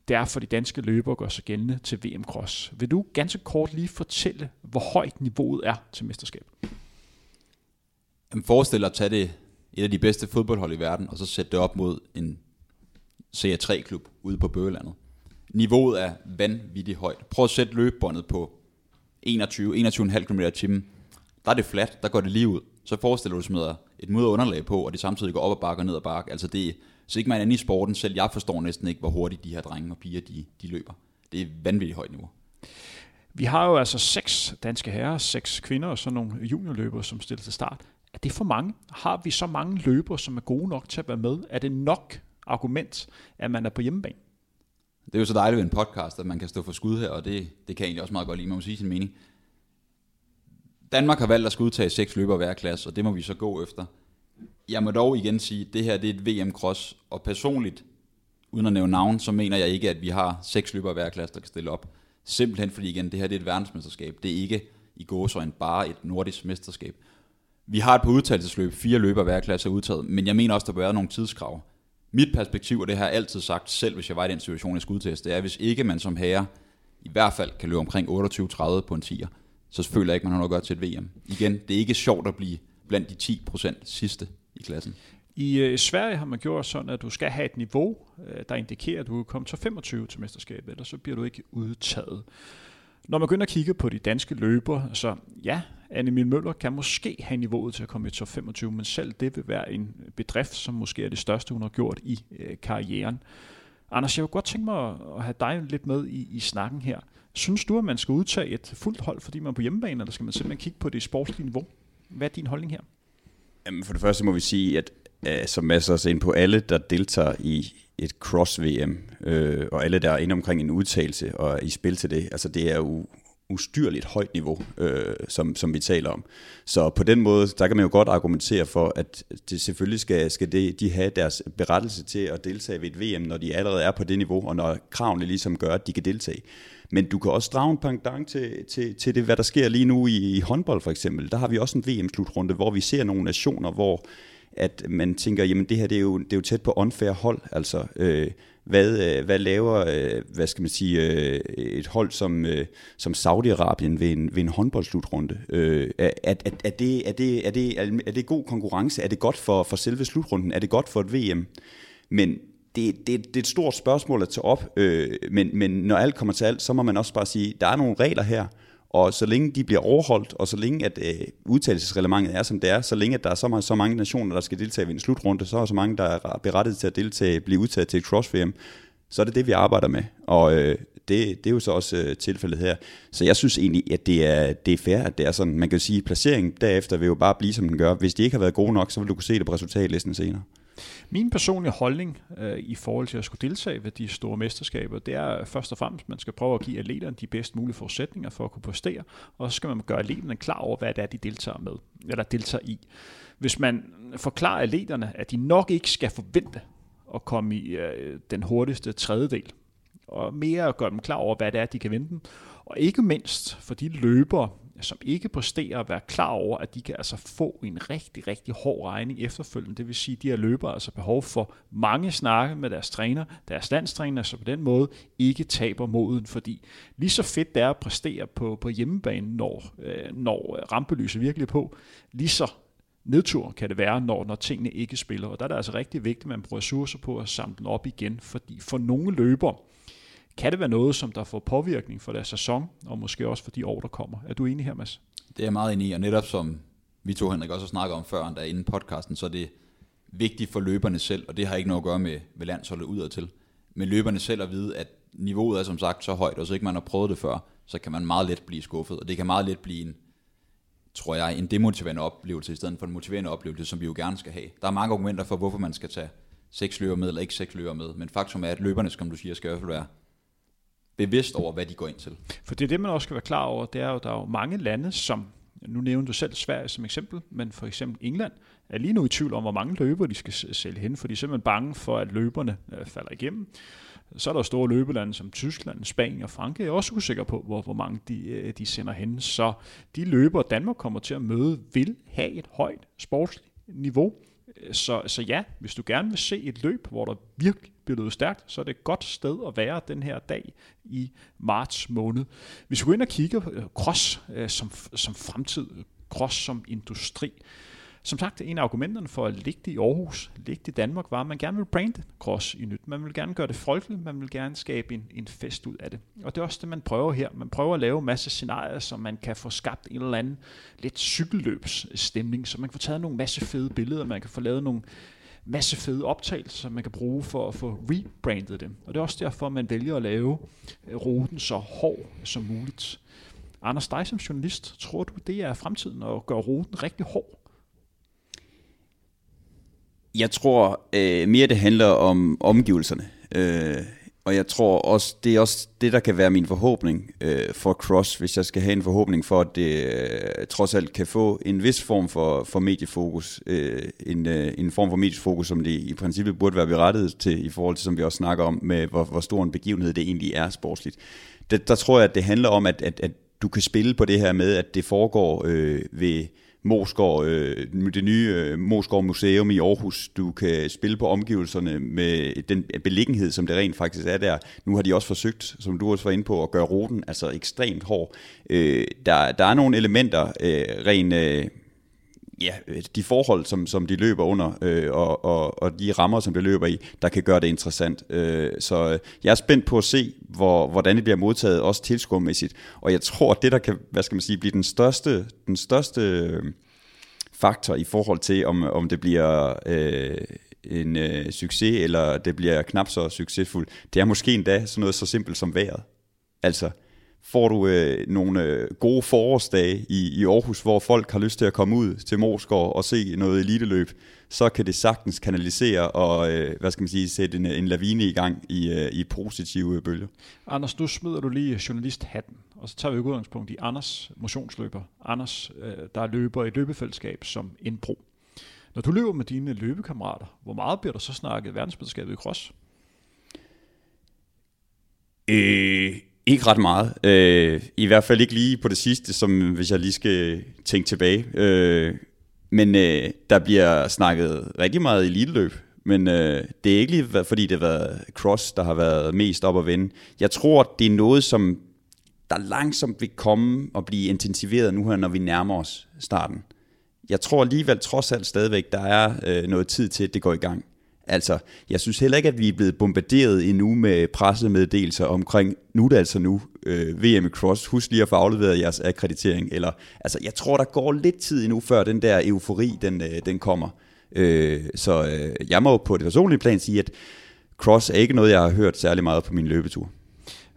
det er for de danske løbere at gøre sig gældende til VM Cross. Vil du ganske kort lige fortælle, hvor højt niveauet er til mesterskabet? Jamen forestil dig at tage det et af de bedste fodboldhold i verden, og så sætte det op mod en CA3-klub ude på Bøgelandet. Niveauet er vanvittigt højt. Prøv at sætte løbebåndet på 21, 21,5 km i timen. Der er det fladt, der går det lige ud. Så forestil dig, at du smider et mudder underlag på, og det samtidig går op og bakker og ned og bakke. Altså det, så ikke man inde i sporten, selv jeg forstår næsten ikke, hvor hurtigt de her drenge og piger, de, de løber. Det er vanvittigt højt niveau. Vi har jo altså seks danske herrer, seks kvinder og så nogle juniorløbere, som stiller til start. Er det for mange? Har vi så mange løbere, som er gode nok til at være med? Er det nok argument, at man er på hjemmebane? Det er jo så dejligt ved en podcast, at man kan stå for skud her, og det, det kan jeg egentlig også meget godt lide, man må sige sin mening. Danmark har valgt at skulle udtage seks løbere hver klasse, og det må vi så gå efter. Jeg må dog igen sige, at det her det er et VM-cross, og personligt, uden at nævne navn, så mener jeg ikke, at vi har seks løbere hver klasse, der kan stille op. Simpelthen fordi igen, det her det er et verdensmesterskab. Det er ikke i gåsøjne bare et nordisk mesterskab. Vi har et på udtalelsesløb, fire løbere hver klasse er udtaget, men jeg mener også, der bør være nogle tidskrav. Mit perspektiv, og det har jeg altid sagt, selv hvis jeg var i den situation, jeg skulle udteste, det er, hvis ikke man som herre i hvert fald kan løbe omkring 28-30 på en 10'er, så føler jeg ikke, man har noget godt til et VM. Igen, det er ikke sjovt at blive blandt de 10% sidste i klassen. I øh, Sverige har man gjort sådan, at du skal have et niveau, øh, der indikerer, at du er kommet til 25 til mesterskabet, ellers så bliver du ikke udtaget. Når man begynder at kigge på de danske løber, så ja, Annemil Møller kan måske have niveauet til at komme i top 25, men selv det vil være en bedrift, som måske er det største, hun har gjort i øh, karrieren. Anders, jeg kunne godt tænke mig at have dig lidt med i, i snakken her. Synes du, at man skal udtage et fuldt hold, fordi man er på hjemmebane, eller skal man simpelthen kigge på det sportslige niveau? Hvad er din holdning her? Jamen for det første må vi sige, at øh, som masser os ind på alle, der deltager i et cross-VM, øh, og alle der er inde omkring en udtalelse og i spil til det, altså det er jo ustyrligt højt niveau, øh, som, som vi taler om. Så på den måde, der kan man jo godt argumentere for, at det selvfølgelig skal, skal det, de have deres berettelse til at deltage ved et VM, når de allerede er på det niveau, og når kravene ligesom gør, at de kan deltage. Men du kan også drage en pendant til, til, til det, hvad der sker lige nu i, i håndbold for eksempel. Der har vi også en VM-slutrunde, hvor vi ser nogle nationer, hvor at man tænker, jamen det her det er jo, det er jo tæt på unfair hold. Altså, øh, hvad, øh, hvad laver øh, hvad skal man sige, øh, et hold som, øh, som Saudi-Arabien ved en, ved en håndboldslutrunde? Øh, er, er, er, det, er, det, er, det, er det god konkurrence? Er det godt for, for selve slutrunden? Er det godt for et VM? Men det, det, det er et stort spørgsmål at tage op, øh, men, men når alt kommer til alt, så må man også bare sige, der er nogle regler her, og så længe de bliver overholdt, og så længe at øh, udtalelsesreglementet er som det er, så længe at der er så, meget, så mange nationer, der skal deltage ved en slutrunde, så er så mange, der er berettiget til at deltage, blive udtaget til et cross-VM, så er det det, vi arbejder med. Og øh, det, det er jo så også øh, tilfældet her. Så jeg synes egentlig, at det er, det er fair, at det er sådan. Man kan jo sige, at placeringen derefter vil jo bare blive, som den gør. Hvis de ikke har været gode nok, så vil du kunne se det på resultatlisten senere. Min personlige holdning øh, i forhold til at skulle deltage ved de store mesterskaber, det er øh, først og fremmest, at man skal prøve at give atleterne de bedst mulige forudsætninger for at kunne præstere, og så skal man gøre atleterne klar over, hvad det er, de deltager med, eller deltager i. Hvis man forklarer atleterne, at de nok ikke skal forvente at komme i øh, den hurtigste tredjedel, og mere at gøre dem klar over, hvad det er, de kan vente, og ikke mindst for de løbere, som ikke præsterer at være klar over, at de kan altså få en rigtig, rigtig hård regning efterfølgende. Det vil sige, at de her løbere altså behov for mange snakke med deres træner, deres landstræner, så på den måde ikke taber moden, fordi lige så fedt det er at præstere på, på hjemmebane, når, øh, når rampelyset virkelig er på, lige så nedtur kan det være, når, når tingene ikke spiller. Og der er det altså rigtig vigtigt, at man bruger ressourcer på at samle den op igen, fordi for nogle løbere, kan det være noget, som der får påvirkning for deres sæson, og måske også for de år, der kommer? Er du enig her, Mads? Det er jeg meget enig i, og netop som vi to, Henrik, også snakker om før, der inden podcasten, så er det vigtigt for løberne selv, og det har ikke noget at gøre med, med landsholdet udad til, men løberne selv at vide, at niveauet er som sagt så højt, og så ikke man har prøvet det før, så kan man meget let blive skuffet, og det kan meget let blive en, tror jeg, en demotiverende oplevelse, i stedet for en motiverende oplevelse, som vi jo gerne skal have. Der er mange argumenter for, hvorfor man skal tage seks løber med, eller ikke seks løber med, men faktum er, at løberne, som du siger, skal i hvert fald være bevidst over, hvad de går ind til. For det er det, man også skal være klar over, det er jo, der er jo mange lande, som, nu nævner du selv Sverige som eksempel, men for eksempel England, er lige nu i tvivl om, hvor mange løber de skal sælge hen, for de er simpelthen bange for, at løberne øh, falder igennem. Så er der store løbelande som Tyskland, Spanien og Frankrig, er også usikre på, hvor, hvor mange de, øh, de sender hen. Så de løber, Danmark kommer til at møde, vil have et højt sportsligt niveau. Øh, så, så ja, hvis du gerne vil se et løb, hvor der virkelig bliver stærkt, så er det et godt sted at være den her dag i marts måned. Hvis vi går ind og kigger på cross øh, som, som fremtid, cross som industri, som sagt, en af argumenterne for at ligge i Aarhus, ligge i Danmark, var, at man gerne vil brande cross i nyt. Man vil gerne gøre det folkeligt, man vil gerne skabe en, en fest ud af det. Og det er også det, man prøver her. Man prøver at lave en masse scenarier, så man kan få skabt en eller anden lidt cykelløbsstemning, så man kan få taget nogle masse fede billeder, man kan få lavet nogle masse fede optagelser, som man kan bruge for at få rebrandet dem. Og det er også derfor, man vælger at lave øh, ruten så hård som muligt. Anders, dig som journalist, tror du, det er fremtiden at gøre ruten rigtig hård? Jeg tror øh, mere, det handler om omgivelserne. Øh, og jeg tror også, det er også det, der kan være min forhåbning øh, for Cross, hvis jeg skal have en forhåbning for, at det øh, trods alt kan få en vis form for, for mediefokus. Øh, en, øh, en form for mediefokus, som det i princippet burde være berettiget til, i forhold til, som vi også snakker om, med hvor, hvor stor en begivenhed det egentlig er sportsligt. Det, der tror jeg, at det handler om, at, at, at du kan spille på det her med, at det foregår øh, ved Moskov, øh, det nye øh, Moskov Museum i Aarhus. Du kan spille på omgivelserne med den beliggenhed, som det rent faktisk er der. Nu har de også forsøgt, som du også var inde på, at gøre ruten altså ekstremt hård. Øh, der, der er nogle elementer, øh, rent... Øh, ja, øh, de forhold, som, som de løber under, øh, og, og, og de rammer, som de løber i, der kan gøre det interessant. Øh, så øh, jeg er spændt på at se, hvor, hvordan det bliver modtaget, også tilskuermæssigt. Og jeg tror, det der kan, hvad skal man sige, blive den største, den største øh, faktor i forhold til, om, om det bliver øh, en øh, succes, eller det bliver knap så succesfuldt, det er måske endda sådan noget så simpelt som vejret. Altså, får du øh, nogle øh, gode forårsdage i, i Aarhus, hvor folk har lyst til at komme ud til Morsgaard og se noget eliteløb, så kan det sagtens kanalisere og øh, hvad skal man sige, sætte en, en lavine i gang i, øh, i positive bølger. Anders, nu smider du lige journalisthatten, og så tager vi udgangspunkt i Anders, motionsløber. Anders, øh, der er løber i løbefællesskab som en pro. Når du løber med dine løbekammerater, hvor meget bliver der så snakket verdensmesterskabet i cross? Øh, ikke ret meget. Øh, I hvert fald ikke lige på det sidste, som hvis jeg lige skal tænke tilbage. Øh, men øh, der bliver snakket rigtig meget eliteløb. Men øh, det er ikke lige, fordi det har været cross, der har været mest op at vende. Jeg tror, det er noget, som der langsomt vil komme og blive intensiveret nu her, når vi nærmer os starten. Jeg tror alligevel trods alt stadigvæk, der er øh, noget tid til, at det går i gang. Altså, jeg synes heller ikke, at vi er blevet bombarderet endnu med pressemeddelelser omkring, nu er det altså nu, øh, VM i Cross, husk lige at få afleveret jeres akkreditering. Eller, altså, jeg tror, der går lidt tid endnu, før den der eufori, den, øh, den kommer. Øh, så øh, jeg må på det personlige plan sige, at Cross er ikke noget, jeg har hørt særlig meget på min løbetur.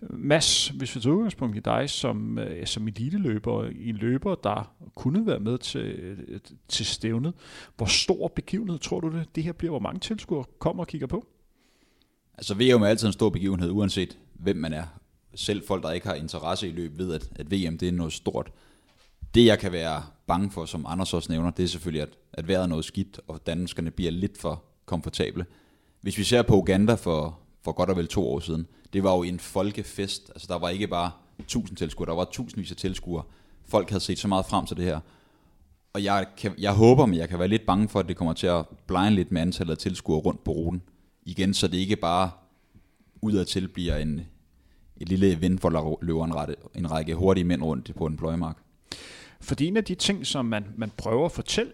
Mads, hvis vi tager udgangspunkt i dig som, øh, som eliteløber, en løber, der kunne være med til, øh, til stævnet, hvor stor begivenhed tror du det, det her bliver? Hvor mange tilskuere kommer og kigger på? Altså VM er altid en stor begivenhed, uanset hvem man er. Selv folk, der ikke har interesse i løb, ved, at, at VM det er noget stort. Det jeg kan være bange for, som Anders også nævner, det er selvfølgelig, at, at vejret er noget skidt, og danskerne bliver lidt for komfortable. Hvis vi ser på Uganda for, for godt og vel to år siden, det var jo en folkefest. Altså der var ikke bare tusind tilskuere, der var tusindvis af tilskuere. Folk havde set så meget frem til det her. Og jeg, kan, jeg håber, men jeg kan være lidt bange for, at det kommer til at blinde lidt med antallet af tilskuere rundt på ruten. Igen, så det ikke bare udadtil bliver en, et lille event, hvor der løber en, rette, en række hurtige mænd rundt på en pløjemark. Fordi en af de ting, som man, man prøver at fortælle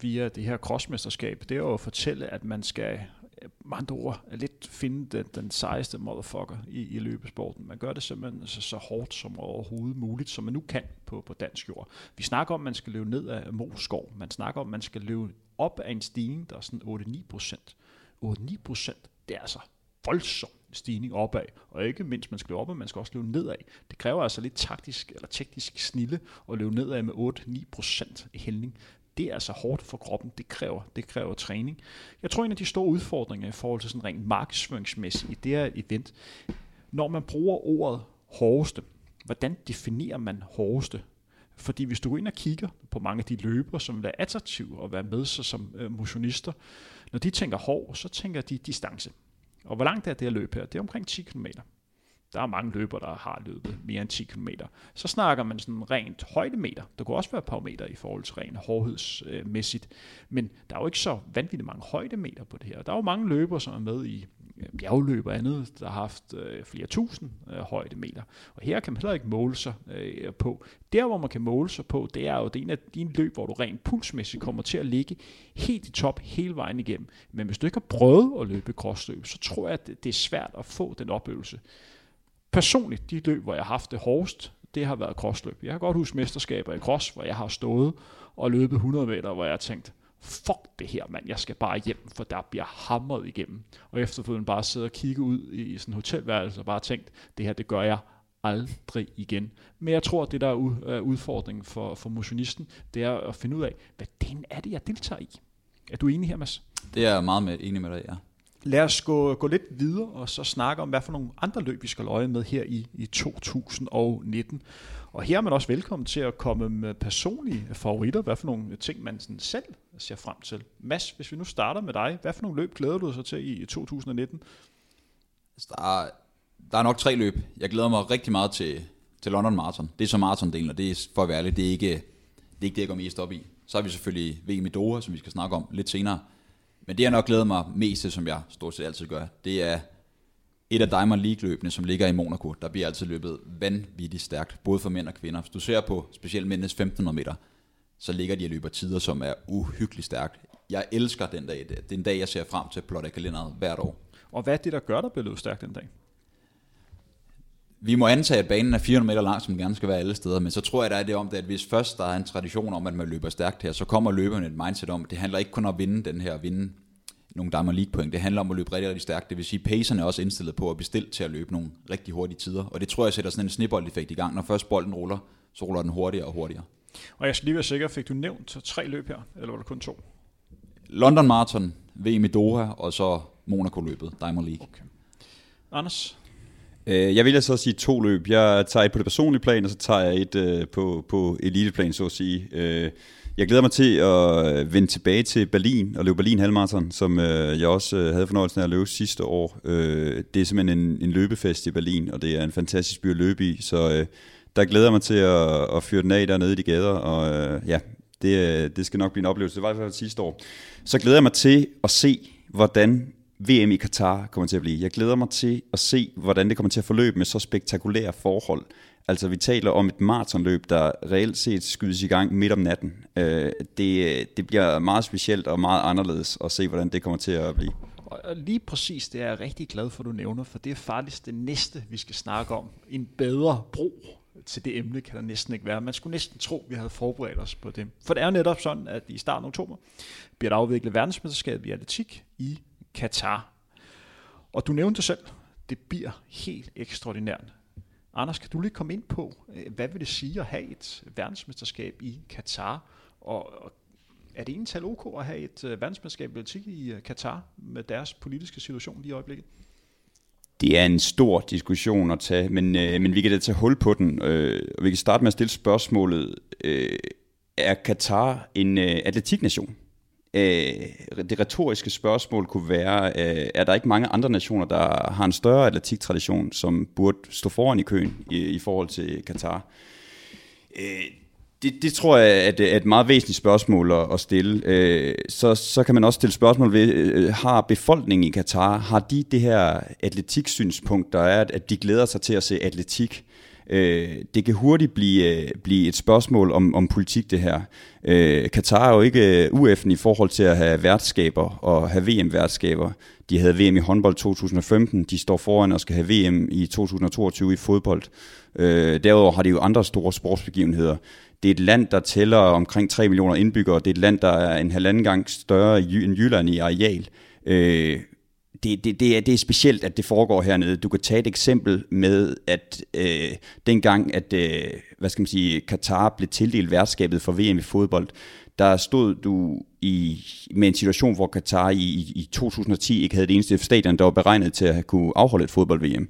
via det her crossmesterskab, det er jo at fortælle, at man skal med andre ord, lidt finde den, den sejeste motherfucker i, i løbesporten. Man gør det simpelthen så, så hårdt som overhovedet muligt, som man nu kan på, på dansk jord. Vi snakker om, at man skal løbe ned af Moskov. Man snakker om, at man skal løbe op af en stigning, der er sådan 8-9 procent. 8-9 procent, det er altså voldsom stigning opad, og ikke mindst man skal løbe opad, man skal også løbe nedad. Det kræver altså lidt taktisk eller teknisk snille at løbe nedad med 8-9% hældning det er altså hårdt for kroppen. Det kræver, det kræver træning. Jeg tror, en af de store udfordringer i forhold til sådan rent markedsføringsmæssigt i det her event, når man bruger ordet hårdeste, hvordan definerer man hårdeste? Fordi hvis du går ind og kigger på mange af de løbere, som vil være attraktive at være med sig som øh, motionister, når de tænker hård, så tænker de distance. Og hvor langt er det at løbe her? Det er omkring 10 km. Der er mange løbere, der har løbet mere end 10 km. Så snakker man sådan rent højdemeter. Der kunne også være par meter i forhold til rent hårdhedsmæssigt. Men der er jo ikke så vanvittigt mange højdemeter på det her. Der er jo mange løbere, som er med i øh, bjergløb og andet, der har haft øh, flere tusind øh, højdemeter. Og her kan man heller ikke måle sig øh, på. Der, hvor man kan måle sig på, det er jo det en af dine løb, hvor du rent pulsmæssigt kommer til at ligge helt i top hele vejen igennem. Men hvis du ikke har prøvet at løbe crossløb, så tror jeg, at det er svært at få den oplevelse. Personligt, de løb, hvor jeg har haft det hårdest, det har været crossløb. Jeg kan godt huske mesterskaber i cross, hvor jeg har stået og løbet 100 meter, hvor jeg har tænkt, fuck det her, mand, jeg skal bare hjem, for der bliver hamret igennem. Og efterfølgende bare sidde og kigge ud i sådan en hotelværelse og bare tænkt, det her, det gør jeg aldrig igen. Men jeg tror, at det der er udfordringen for, for motionisten, det er at finde ud af, hvad den er det, jeg deltager i. Er du enig her, Mads? Det er jeg meget med, enig med dig, ja. Lad os gå, gå lidt videre og så snakke om, hvad for nogle andre løb, vi skal øje med her i, i 2019. Og her er man også velkommen til at komme med personlige favoritter. Hvad for nogle ting, man sådan selv ser frem til. Mads, hvis vi nu starter med dig, hvad for nogle løb glæder du dig til i 2019? Altså, der, er, der er nok tre løb. Jeg glæder mig rigtig meget til, til London Marathon. Det er så marathondelen, og det er for at være ærlig, det er ikke det, er ikke det jeg går mest op i. Så har vi selvfølgelig VM i Doha, som vi skal snakke om lidt senere. Men det, jeg nok glæder mig mest til, som jeg stort set altid gør, det er et af Diamond League-løbene, som ligger i Monaco. Der bliver altid løbet vanvittigt stærkt, både for mænd og kvinder. Hvis du ser på specielt mændenes 1500 meter, så ligger de og løber tider, som er uhyggeligt stærkt. Jeg elsker den dag. Det er en dag, jeg ser frem til plot af kalenderet hvert år. Og hvad er det, der gør, der bliver løbet stærkt den dag? Vi må antage, at banen er 400 meter lang, som gerne skal være alle steder, men så tror jeg, der er det om det, at hvis først der er en tradition om, at man løber stærkt her, så kommer løberne et mindset om, at det handler ikke kun om at vinde den her, vinde nogle Diamond League point. Det handler om at løbe rigtig, rigtig stærkt. Det vil sige, at pacerne er også indstillet på at bestille til at løbe nogle rigtig hurtige tider. Og det tror jeg sætter sådan en snibbold-effekt i gang. Når først bolden ruller, så ruller den hurtigere og hurtigere. Og jeg skal lige være sikker, fik du nævnt tre løb her, eller var det kun to? London Marathon, VM i Doha, og så Monaco-løbet, Diamond League. Okay. Anders? Øh, jeg vil så sige to løb. Jeg tager et på det personlige plan, og så tager jeg et øh, på, på eliteplan, så at sige. Øh, jeg glæder mig til at øh, vende tilbage til Berlin og løbe Berlin Halmarathon, som øh, jeg også øh, havde fornøjelsen af at løbe sidste år. det er simpelthen en, en løbefest i Berlin, og det er en fantastisk by at løbe i, så der glæder jeg mig til at, at fyre den af dernede i de gader, og ja, det, det skal nok blive en oplevelse. Det var i hvert fald sidste år. Så glæder jeg mig til at se, hvordan VM i Katar kommer til at blive. Jeg glæder mig til at se, hvordan det kommer til at forløbe med så spektakulære forhold. Altså vi taler om et maratonløb, der reelt set skydes i gang midt om natten. Øh, det, det bliver meget specielt og meget anderledes at se, hvordan det kommer til at blive. Og lige præcis det er jeg rigtig glad for, at du nævner, for det er faktisk det næste, vi skal snakke om. En bedre bro til det emne kan der næsten ikke være. Man skulle næsten tro, at vi havde forberedt os på det. For det er jo netop sådan, at i starten af oktober bliver der afviklet verdensmesterskabet i atletik i Katar. Og du nævnte selv, det bliver helt ekstraordinært. Anders, kan du lige komme ind på, øh, hvad vil det sige at have et øh, verdensmesterskab i Katar? Og er det egentlig OK at have et øh, verdensmesterskab i atletik i øh, Katar med deres politiske situation lige i øjeblikket? Det er en stor diskussion at tage, men, øh, men vi kan da tage hul på den. Øh, og vi kan starte med at stille spørgsmålet, øh, er Katar en øh, atletiknation? Øh, det retoriske spørgsmål kunne være, øh, er der ikke mange andre nationer, der har en større atletiktradition, som burde stå foran i køen i, i forhold til Katar? Øh, det, det tror jeg er et, meget væsentligt spørgsmål at, at stille. Øh, så, så kan man også stille spørgsmål ved, øh, har befolkningen i Katar, har de det her atletiksynspunkt, der er, at de glæder sig til at se atletik? Øh, det kan hurtigt blive, øh, blive et spørgsmål om, om politik, det her. Øh, Katar er jo ikke øh, UF'en i forhold til at have værtskaber og have VM-værtskaber. De havde VM i håndbold 2015, de står foran og skal have VM i 2022 i fodbold. derudover har de jo andre store sportsbegivenheder. Det er et land, der tæller omkring 3 millioner indbyggere. Det er et land, der er en halvanden gang større end Jylland i areal. Øh, det, det, det, er, det er specielt, at det foregår hernede. Du kan tage et eksempel med, at øh, dengang, at øh, hvad skal man sige, Katar blev tildelt værtskabet for VM i fodbold, der stod du i, med en situation, hvor Katar i, i 2010 ikke havde det eneste stadion, der var beregnet til at kunne afholde et fodbold-VM.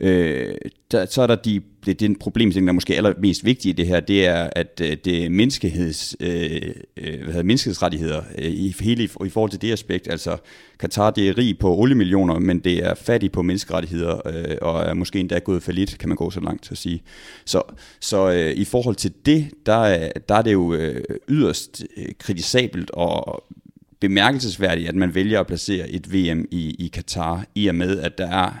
Øh, der, så er der de, det, den problemstilling, der er måske allermest vigtige i det her, det er, at øh, det er menneskeheds, øh, øh hvad hedder, menneskehedsrettigheder øh, i, hele, i, i forhold til det aspekt. Altså, Katar det er rig på oliemillioner, men det er fattig på menneskerettigheder, øh, og er måske endda gået for lidt, kan man gå så langt til at sige. Så, så øh, i forhold til det, der, der er det jo øh, yderst øh, kritisabelt og bemærkelsesværdigt, at man vælger at placere et VM i, i Katar, i og med, at der er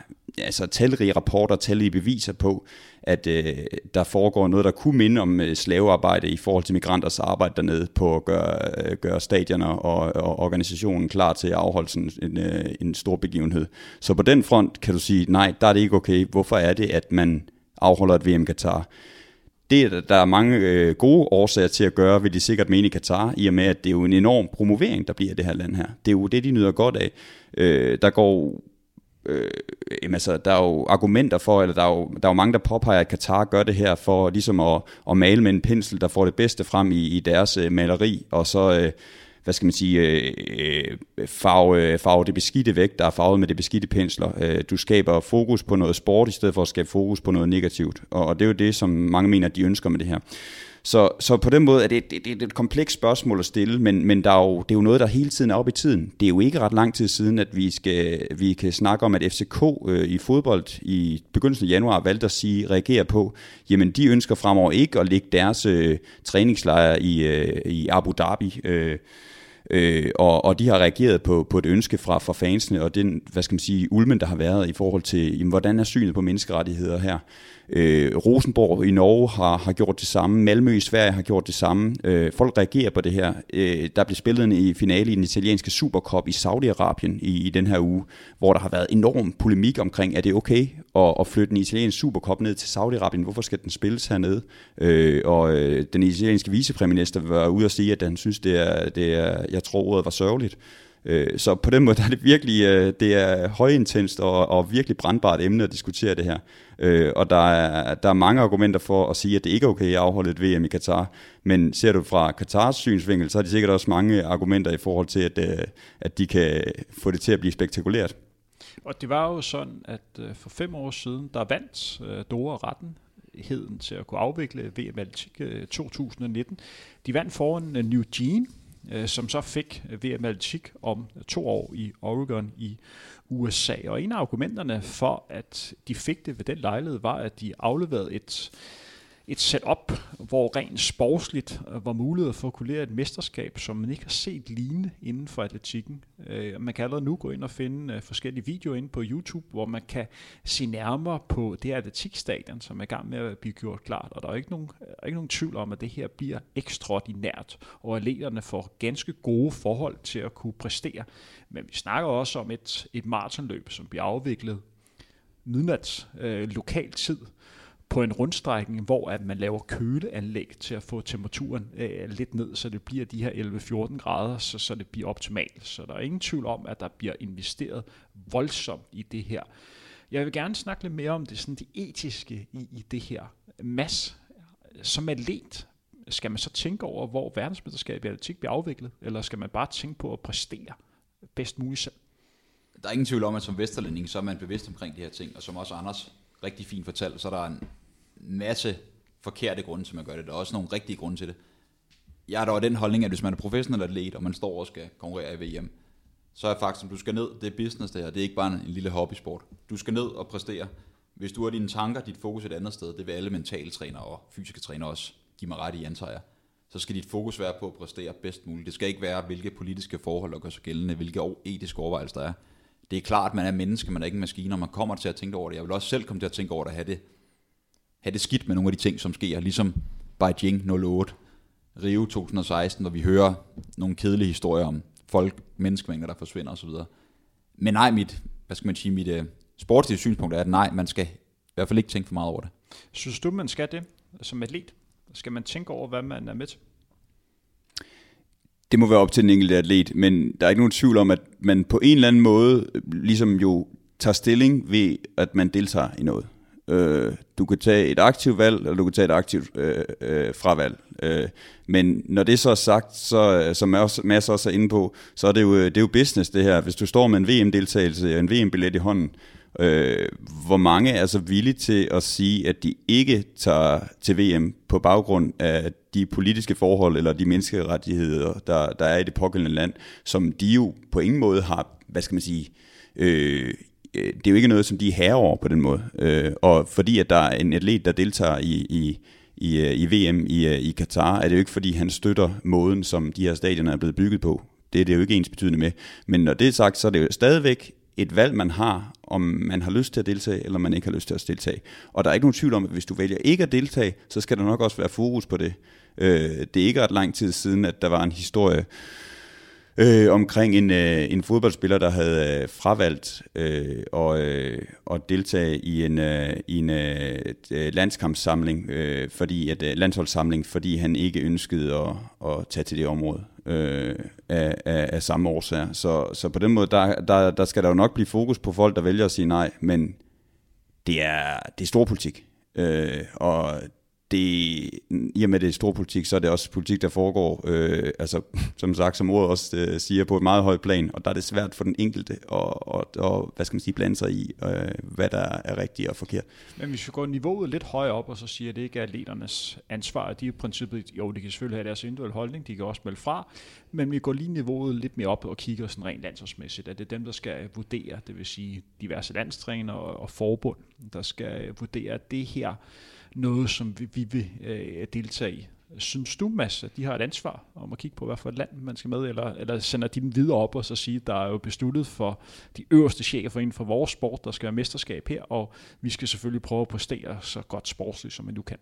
altså talrige rapporter, talrige beviser på, at øh, der foregår noget, der kunne minde om øh, slavearbejde i forhold til migranters arbejde dernede på at gøre, øh, gøre stadioner og, og organisationen klar til at afholde sådan en, øh, en stor begivenhed. Så på den front kan du sige, nej, der er det ikke okay. Hvorfor er det, at man afholder et VM Katar? Det er der er mange øh, gode årsager til at gøre, vil de sikkert mene i Katar, i og med, at det er jo en enorm promovering, der bliver det her land her. Det er jo det, de nyder godt af. Øh, der går øh, jamen altså, der er jo argumenter for, eller der er jo, der er jo mange, der påpeger, at Katar gør det her for ligesom at, at male med en pensel, der får det bedste frem i, i deres øh, maleri, og så, øh, hvad skal man sige, øh, øh farve, øh, farve det beskidte væk, der er farvet med det beskidte pensler. Øh, du skaber fokus på noget sport, i stedet for at skabe fokus på noget negativt, og, og det er jo det, som mange mener, at de ønsker med det her. Så, så på den måde er det, det, det er et komplekst spørgsmål at stille, men, men der er jo, det er jo noget, der hele tiden er oppe i tiden. Det er jo ikke ret lang tid siden, at vi, skal, vi kan snakke om, at FCK øh, i fodbold i begyndelsen af januar valgte at sige, reagere på, jamen de ønsker fremover ikke at lægge deres øh, træningslejre i, øh, i Abu Dhabi. Øh, Øh, og, og de har reageret på, på et ønske fra, fra fansene, og den, hvad skal man sige, ulmen, der har været i forhold til, jamen, hvordan er synet på menneskerettigheder her. Øh, Rosenborg i Norge har, har gjort det samme. Malmø i Sverige har gjort det samme. Øh, folk reagerer på det her. Øh, der blev spillet en i finale i den italienske Supercup i Saudi-Arabien i, i den her uge, hvor der har været enorm polemik omkring, er det okay at, at flytte den italienske Supercup ned til Saudi-Arabien? Hvorfor skal den spilles hernede? Øh, og øh, den italienske vicepremierminister var ude og sige, at han synes, det er, det er jeg tror ordet var sørgeligt. Øh, så på den måde der er det virkelig øh, det er højintenst og, og virkelig brandbart emne at diskutere det her. Øh, og der er, der er mange argumenter for at sige, at det ikke er okay at afholde et VM i Katar. Men ser du fra Katars synsvinkel, så er de sikkert også mange argumenter i forhold til, at, øh, at de kan få det til at blive spektakulært. Og det var jo sådan, at øh, for fem år siden, der vandt øh, Dora retten heden til at kunne afvikle VM Atletik 2019. De vandt foran øh, New Jean, øh, som så fik øh, VM Atletik om to år i Oregon i USA. Og en af argumenterne for, at de fik det ved den lejlighed, var, at de afleverede et et setup, hvor rent sportsligt øh, var mulighed for at kunne lære et mesterskab, som man ikke har set lignende inden for atletikken. Øh, man kan allerede nu gå ind og finde øh, forskellige videoer inde på YouTube, hvor man kan se nærmere på det her atletikstadion, som er i gang med at blive gjort klart. Og der er ikke nogen, er ikke nogen tvivl om, at det her bliver ekstraordinært, og atleterne får ganske gode forhold til at kunne præstere. Men vi snakker også om et, et maratonløb, som bliver afviklet midnats øh, lokal tid, på en rundstrækning, hvor at man laver køleanlæg til at få temperaturen øh, lidt ned, så det bliver de her 11-14 grader, så, så det bliver optimalt. Så der er ingen tvivl om, at der bliver investeret voldsomt i det her. Jeg vil gerne snakke lidt mere om det, sådan det etiske i, i det her. Mass, som atlet, skal man så tænke over, hvor verdensmesterskabet i atletik bliver afviklet, eller skal man bare tænke på at præstere bedst muligt selv? Der er ingen tvivl om, at som vesterlænding, så er man bevidst omkring de her ting, og som også Anders rigtig fint fortalt, så er der en masse forkerte grunde til, at man gør det. Der er også nogle rigtige grunde til det. Jeg har dog den holdning, at hvis man er professionel atlet, og man står og skal konkurrere i VM, så er faktisk, at du skal ned, det er business det her, det er ikke bare en, en lille hobbysport. Du skal ned og præstere. Hvis du har dine tanker, dit fokus et andet sted, det vil alle mentale trænere og fysiske trænere også give mig ret i, antager jeg. Så skal dit fokus være på at præstere bedst muligt. Det skal ikke være, hvilke politiske forhold der gør sig gældende, hvilke etiske overvejelser der er. Det er klart, at man er menneske, man er ikke en maskine, og man kommer til at tænke over det. Jeg vil også selv komme til at tænke over det, at have det have det skidt med nogle af de ting, som sker, ligesom Beijing 08, Rio 2016, hvor vi hører nogle kedelige historier om folk, menneskemængder, der forsvinder osv. Men nej, mit, hvad skal man sige, mit uh, sportslige synspunkt er, at nej, man skal i hvert fald ikke tænke for meget over det. Synes du, man skal det som atlet? Skal man tænke over, hvad man er med til? Det må være op til den enkelte atlet, men der er ikke nogen tvivl om, at man på en eller anden måde ligesom jo tager stilling ved, at man deltager i noget. Øh, du kan tage et aktivt valg, eller du kan tage et aktivt øh, øh, fravalg. Øh, men når det så er sagt, så, øh, som Mads også er inde på, så er det, jo, det er jo business det her. Hvis du står med en VM-deltagelse og en VM-billet i hånden, øh, hvor mange er så villige til at sige, at de ikke tager til VM på baggrund af de politiske forhold eller de menneskerettigheder, der, der er i det pågældende land, som de jo på ingen måde har, hvad skal man sige, øh, Øh, det er jo ikke noget, som de er herre over på den måde. Øh, og fordi at der er en atlet, der deltager i, i, i, øh, i VM i, øh, i Katar, er det jo ikke fordi, han støtter måden, som de her stadioner er blevet bygget på. Det er det jo ikke ens betydende med. Men når det er sagt, så er det jo stadigvæk et valg, man har, om man har lyst til at deltage, eller man ikke har lyst til at deltage. Og der er ikke nogen tvivl om, at hvis du vælger ikke at deltage, så skal der nok også være fokus på det. Øh, det er ikke ret lang tid siden, at der var en historie, øh, Øh, omkring en, øh, en fodboldspiller, der havde øh, fravalgt øh, og, øh, at deltage i en, øh, i en øh, øh landskampssamling, øh, fordi at, øh, landsholdssamling, fordi han ikke ønskede at, at tage til det område øh, af, af, af samme årsager. Så, så på den måde, der, der, der skal der jo nok blive fokus på folk, der vælger at sige nej, men det er, det er stor politik. Øh, og det, i og med det er stor politik, så er det også politik, der foregår, øh, altså, som sagt, som ordet også øh, siger, på et meget højt plan, og der er det svært for den enkelte at, og, og, hvad skal man sige, blande sig i, øh, hvad der er rigtigt og forkert. Men hvis vi går niveauet lidt højere op, og så siger, at det ikke er atleternes ansvar, de er i princippet, jo, de kan selvfølgelig have deres individuelle holdning, de kan også melde fra, men vi går lige niveauet lidt mere op og kigger sådan rent landsholdsmæssigt, at det er dem, der skal vurdere, det vil sige diverse landstræner og, og forbund, der skal vurdere, det her noget, som vi, vi vil øh, deltage i. Synes du, Mads, at de har et ansvar om at kigge på, hvad for et land man skal med, eller, eller sender de dem videre op og så sige, at der er jo besluttet for de øverste chefer inden for vores sport, der skal være mesterskab her, og vi skal selvfølgelig prøve at præstere så godt sportsligt, som man nu kan.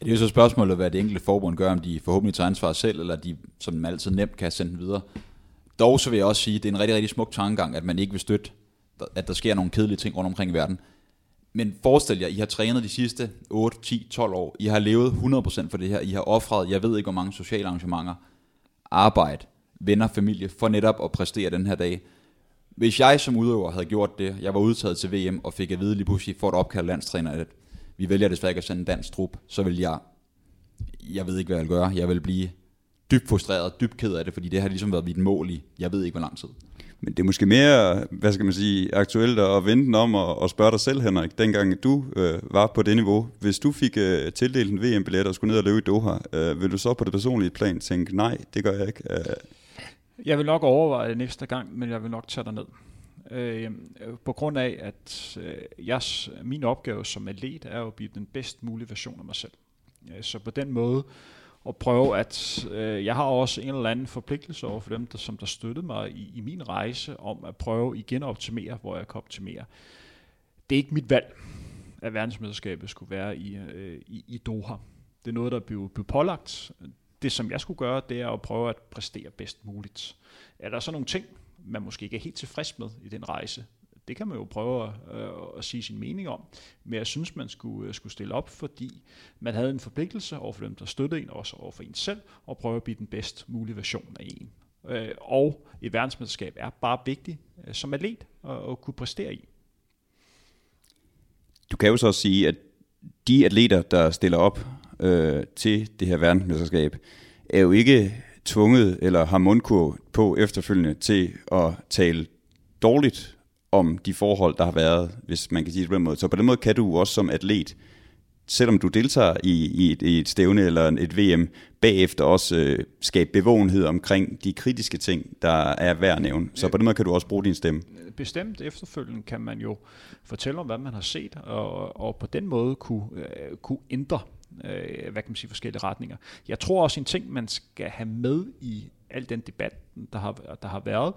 Det er jo så spørgsmålet, hvad det enkelte forbund gør, om de forhåbentlig tager ansvar selv, eller de, som man altid nemt kan sende videre. Dog så vil jeg også sige, at det er en rigtig, rigtig smuk tankegang, at man ikke vil støtte, at der sker nogle kedelige ting rundt omkring i verden. Men forestil jer, I har trænet de sidste 8, 10, 12 år. I har levet 100% for det her. I har offret, jeg ved ikke hvor mange sociale arrangementer, arbejde, venner, familie, for netop at præstere den her dag. Hvis jeg som udøver havde gjort det, jeg var udtaget til VM og fik at vide lige pludselig for at opkalde landstræner, at vi vælger desværre ikke at sende en dansk trup, så vil jeg, jeg ved ikke hvad jeg vil gøre, jeg vil blive dybt frustreret, dybt ked af det, fordi det har ligesom været mit mål i, jeg ved ikke hvor lang tid. Men det er måske mere, hvad skal man sige, aktuelt at vente den om og, og spørge dig selv, Henrik, dengang du øh, var på det niveau. Hvis du fik øh, tildelt en VM-billet og skulle ned og løbe i Doha, øh, vil du så på det personlige plan tænke, nej, det gør jeg ikke? Øh. Jeg vil nok overveje det næste gang, men jeg vil nok tage dig ned. Øh, på grund af, at øh, jeg, min opgave som atlet er at blive den bedst mulige version af mig selv. Øh, så på den måde, og prøve at, øh, jeg har også en eller anden forpligtelse over for dem, der, som der støttede mig i, i min rejse, om at prøve igen at optimere, hvor jeg kan optimere. Det er ikke mit valg, at verdensmesterskabet skulle være i, øh, i, i Doha. Det er noget, der blev, blev pålagt. Det, som jeg skulle gøre, det er at prøve at præstere bedst muligt. Er der så nogle ting, man måske ikke er helt tilfreds med i den rejse, det kan man jo prøve at, øh, at sige sin mening om. Men jeg synes, man skulle, øh, skulle stille op, fordi man havde en forpligtelse over for dem, der støttede en, også over for en selv, og prøve at blive den bedst mulige version af en. Øh, og et verdensmesterskab er bare vigtigt øh, som atlet at, at kunne præstere i. Du kan jo så også sige, at de atleter, der stiller op øh, til det her verdensmesterskab, er jo ikke tvunget eller har mundkur på efterfølgende til at tale dårligt om de forhold, der har været, hvis man kan sige det på den måde. Så på den måde kan du også som atlet, selvom du deltager i, i, et, i et stævne eller et VM, bagefter også øh, skabe bevågenhed omkring de kritiske ting, der er værd at nævne. Så på den måde kan du også bruge din stemme. Bestemt efterfølgende kan man jo fortælle om, hvad man har set, og, og på den måde kunne, øh, kunne ændre øh, hvad kan man sige, forskellige retninger. Jeg tror også en ting, man skal have med i al den debat, der har, der har været,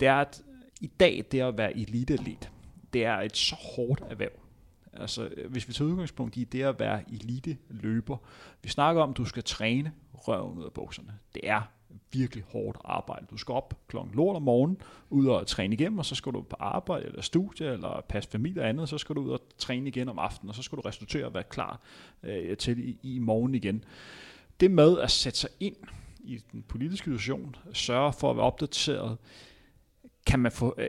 det er, at i dag, det at være eliteatlet, det er et så hårdt erhverv. Altså, hvis vi tager udgangspunkt i det at være elite løber, vi snakker om, at du skal træne røven ud af bukserne. Det er virkelig hårdt arbejde. Du skal op klokken lort om morgenen, ud og træne igennem, og så skal du på arbejde eller studie, eller passe familie og andet, så skal du ud og træne igen om aftenen, og så skal du resultere og være klar øh, til i, i morgen igen. Det med at sætte sig ind i den politiske situation, sørge for at være opdateret, kan man, få, øh,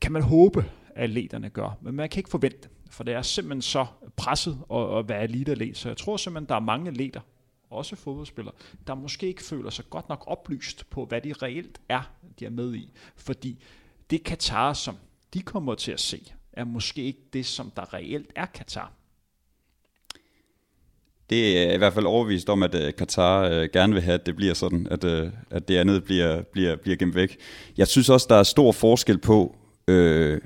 kan man håbe, at atleterne gør. Men man kan ikke forvente, for det er simpelthen så presset at, at være eliteatlet. Så jeg tror simpelthen, der er mange atleter, også fodboldspillere, der måske ikke føler sig godt nok oplyst på, hvad de reelt er, de er med i. Fordi det Katar, som de kommer til at se, er måske ikke det, som der reelt er Katar. Det er i hvert fald overvist om, at uh, Katar uh, gerne vil have, at det bliver sådan, at, uh, at det andet bliver, bliver, bliver gemt væk. Jeg synes også, der er stor forskel på, uh,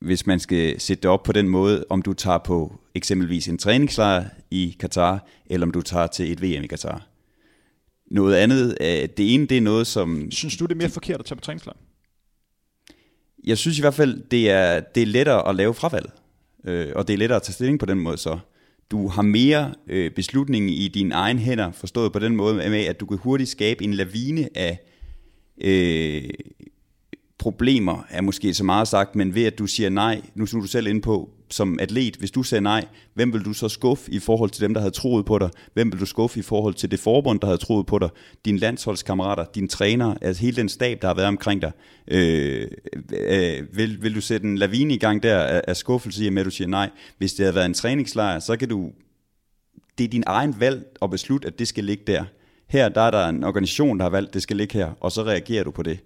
hvis man skal sætte det op på den måde, om du tager på eksempelvis en træningslejr i Katar, eller om du tager til et VM i Katar. Noget andet, uh, det ene, det er noget, som... Synes du, det er mere forkert at tage på træningslejr? Jeg synes i hvert fald, det er, det er lettere at lave fravalget. Uh, og det er lettere at tage stilling på den måde så du har mere øh, beslutning i dine egne hænder, forstået på den måde med, at du kan hurtigt skabe en lavine af øh, problemer, er måske så meget sagt, men ved at du siger nej, nu er du selv inde på, som atlet, hvis du sagde nej, hvem vil du så skuffe i forhold til dem, der havde troet på dig? Hvem vil du skuffe i forhold til det forbund, der havde troet på dig? Dine landsholdskammerater, dine træner, altså hele den stab, der har været omkring dig. Øh, øh, vil, vil du sætte en lavine i gang der af, af skuffelse i, at du siger nej? Hvis det havde været en træningslejr, så kan du... Det er din egen valg at beslutte, at det skal ligge der. Her der er der en organisation, der har valgt, at det skal ligge her, og så reagerer du på det.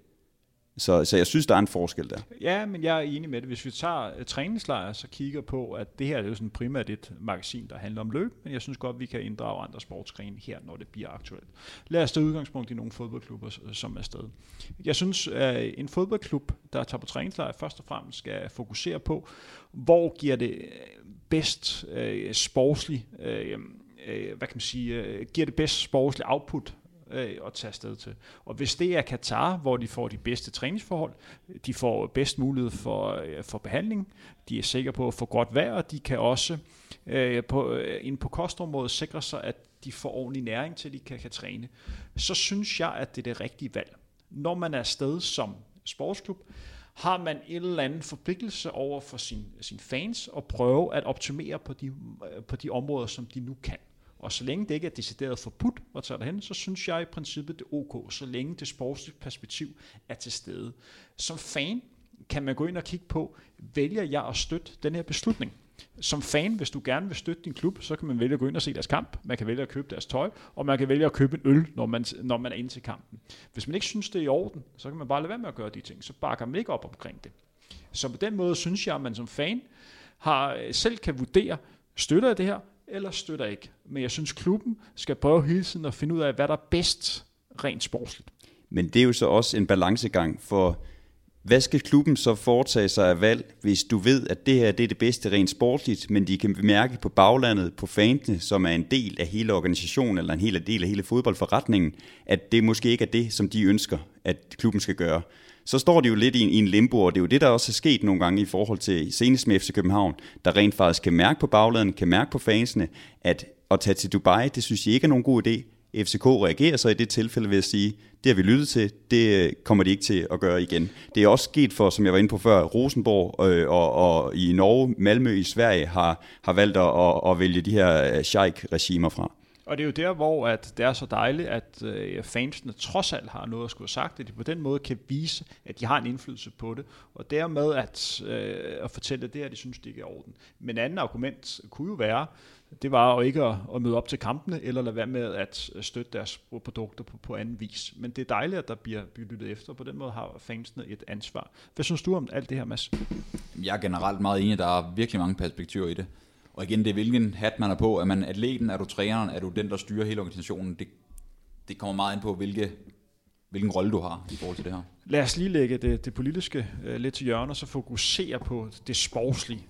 Så, så jeg synes, der er en forskel der. Ja, men jeg er enig med det. Hvis vi tager uh, træningslejre, så kigger på, at det her er jo sådan primært et magasin, der handler om løb, men jeg synes godt, vi kan inddrage andre sportsgrene her, når det bliver aktuelt. Lad os tage udgangspunkt i nogle fodboldklubber, øh, som er sted. Jeg synes, at en fodboldklub, der tager på træningslejre, først og fremmest skal fokusere på, hvor giver det øh, bedst uh, sportslig uh, øh, hvad kan man sige, øh, giver det bedst sportsligt output øh, at tage afsted til. Og hvis det er Katar, hvor de får de bedste træningsforhold, de får bedst mulighed for, øh, for behandling, de er sikre på at få godt vejr, og de kan også øh, på, øh, ind på kostområdet sikre sig, at de får ordentlig næring til, at de kan, kan træne, så synes jeg, at det er det rigtige valg. Når man er afsted som sportsklub, har man en eller anden forpligtelse over for sin, sin fans og prøve at optimere på de, øh, på de områder, som de nu kan. Og så længe det ikke er decideret forbudt at tage derhen, så synes jeg i princippet det er ok, så længe det sportslige perspektiv er til stede. Som fan kan man gå ind og kigge på, vælger jeg at støtte den her beslutning? Som fan, hvis du gerne vil støtte din klub, så kan man vælge at gå ind og se deres kamp, man kan vælge at købe deres tøj, og man kan vælge at købe en øl, når man, når man er inde til kampen. Hvis man ikke synes, det er i orden, så kan man bare lade være med at gøre de ting, så bakker man ikke op omkring det. Så på den måde synes jeg, at man som fan har, selv kan vurdere, støtter jeg det her, eller støtter ikke. Men jeg synes, klubben skal prøve hele tiden at finde ud af, hvad der er bedst rent sportsligt. Men det er jo så også en balancegang, for hvad skal klubben så foretage sig af valg, hvis du ved, at det her det er det bedste rent sportsligt, men de kan mærke på baglandet, på fansene, som er en del af hele organisationen, eller en hel del af hele fodboldforretningen, at det måske ikke er det, som de ønsker, at klubben skal gøre så står de jo lidt i en, i en limbo, og det er jo det, der også er sket nogle gange i forhold til senest med FC København, der rent faktisk kan mærke på bagladen, kan mærke på fansene, at at tage til Dubai, det synes jeg ikke er nogen god idé. FCK reagerer så i det tilfælde ved at sige, det har vi lyttet til, det øh, kommer de ikke til at gøre igen. Det er også sket for, som jeg var inde på før, Rosenborg øh, og, og i Norge, Malmø i Sverige har, har valgt at, at vælge de her øh, sheik-regimer fra. Og det er jo der, hvor at det er så dejligt, at øh, fansene trods alt har noget at skulle have sagt, at de på den måde kan vise, at de har en indflydelse på det, og dermed at, øh, at fortælle det, at de synes, det ikke er orden. Men anden argument kunne jo være, det var jo ikke at, at møde op til kampene, eller lade være med at øh, støtte deres produkter på, på anden vis. Men det er dejligt, at der bliver, bliver lyttet efter, og på den måde har fansene et ansvar. Hvad synes du om alt det her, Mads? Jeg er generelt meget enig, der er virkelig mange perspektiver i det. Og igen, det er hvilken hat man er på. Er man atleten, er du træneren, er du den, der styrer hele organisationen? Det, det kommer meget ind på, hvilke, hvilken rolle du har i forhold til det her. Lad os lige lægge det, det politiske uh, lidt til hjørne, og så fokusere på det sportslige.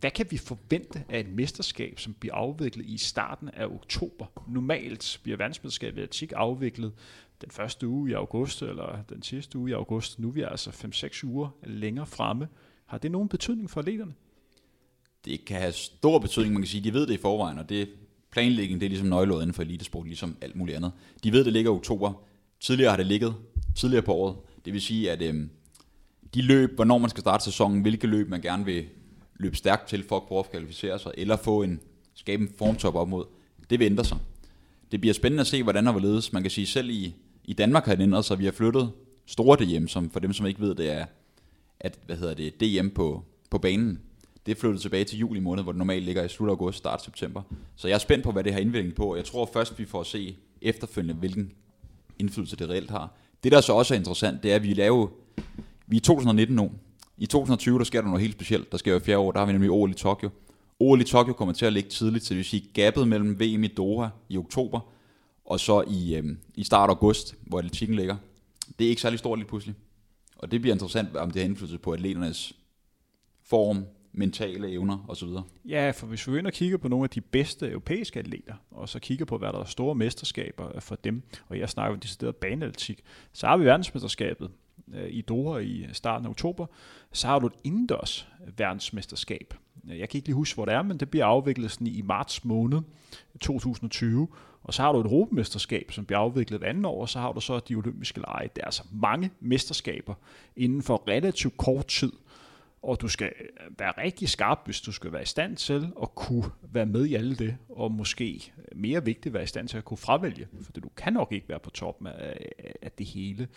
Hvad kan vi forvente af et mesterskab, som bliver afviklet i starten af oktober? Normalt bliver verdensmesterskabet atletik afviklet den første uge i august, eller den sidste uge i august. Nu er vi altså 5-6 uger længere fremme. Har det nogen betydning for atleterne? Det kan have stor betydning, man kan sige, de ved det i forvejen, og det planlægning, det er ligesom nøgleåret inden for elitesport, ligesom alt muligt andet. De ved, det ligger i oktober. Tidligere har det ligget, tidligere på året. Det vil sige, at øhm, de løb, hvornår man skal starte sæsonen, hvilke løb man gerne vil løbe stærkt til for at prøve at kvalificere sig, eller få en, skabe en formtop op mod, det vil ændre sig. Det bliver spændende at se, hvordan der hvorledes. Man kan sige, selv i, i Danmark har det ændret sig. Vi har flyttet store DM, som for dem, som ikke ved, det er at, hvad hedder det, DM på, på banen. Det er flyttet tilbage til juli måned, hvor det normalt ligger i slut august, start september. Så jeg er spændt på, hvad det har indvirkning på. Jeg tror først, vi får at se efterfølgende, hvilken indflydelse det reelt har. Det, der så også er interessant, det er, at vi laver... Vi er i 2019 nu. I 2020, der sker der noget helt specielt. Der sker jo fjerde år, der har vi nemlig OL i Tokyo. OL i Tokyo kommer til at ligge tidligt, så det vil sige gabet mellem VM i Doha i oktober, og så i, øhm, i start august, hvor atletikken ligger. Det er ikke særlig stort lige pludselig. Og det bliver interessant, om det har indflydelse på atleternes form, mentale evner osv. Ja, for hvis vi går ind og kigger på nogle af de bedste europæiske atleter, og så kigger på, hvad der er store mesterskaber øh, for dem, og jeg snakker om decideret baneatletik, så har vi verdensmesterskabet øh, i Doha i starten af oktober, så har du et indendørs verdensmesterskab. Jeg kan ikke lige huske, hvor det er, men det bliver afviklet sådan i marts måned 2020, og så har du et europamesterskab, som bliver afviklet andet år, og så har du så de olympiske lege. Det er altså mange mesterskaber inden for relativt kort tid, og du skal øh, være rigtig skarp, hvis du skal være i stand til at kunne være med i alle det, og måske mere vigtigt være i stand til at kunne fravælge, for du kan nok ikke være på toppen af, af det hele.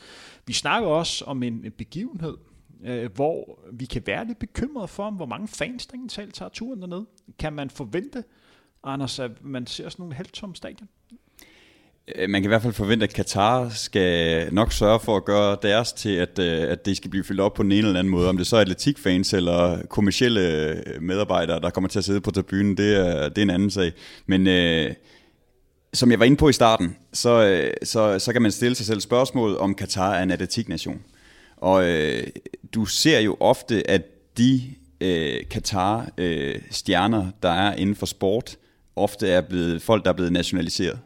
Vi snakker også om en begivenhed, øh, hvor vi kan være lidt bekymrede for, hvor mange fans der egentlig tager turen derned. Kan man forvente, Anders, at man ser sådan nogle halvtomme stadion? Øh, man kan i hvert fald forvente, at Katar skal nok sørge for at gøre deres til, at, øh, at det skal blive fyldt op på den ene eller anden måde. Om det så er atletikfans eller kommersielle øh, medarbejdere, der kommer til at sidde på tribunen, det er, det er en anden sag. Men øh, som jeg var inde på i starten, så, så, så kan man stille sig selv spørgsmålet, om Katar er en atletiknation. Og øh, du ser jo ofte, at de øh, Katar-stjerner, der er inden for sport, ofte er blevet folk, der er blevet nationaliseret.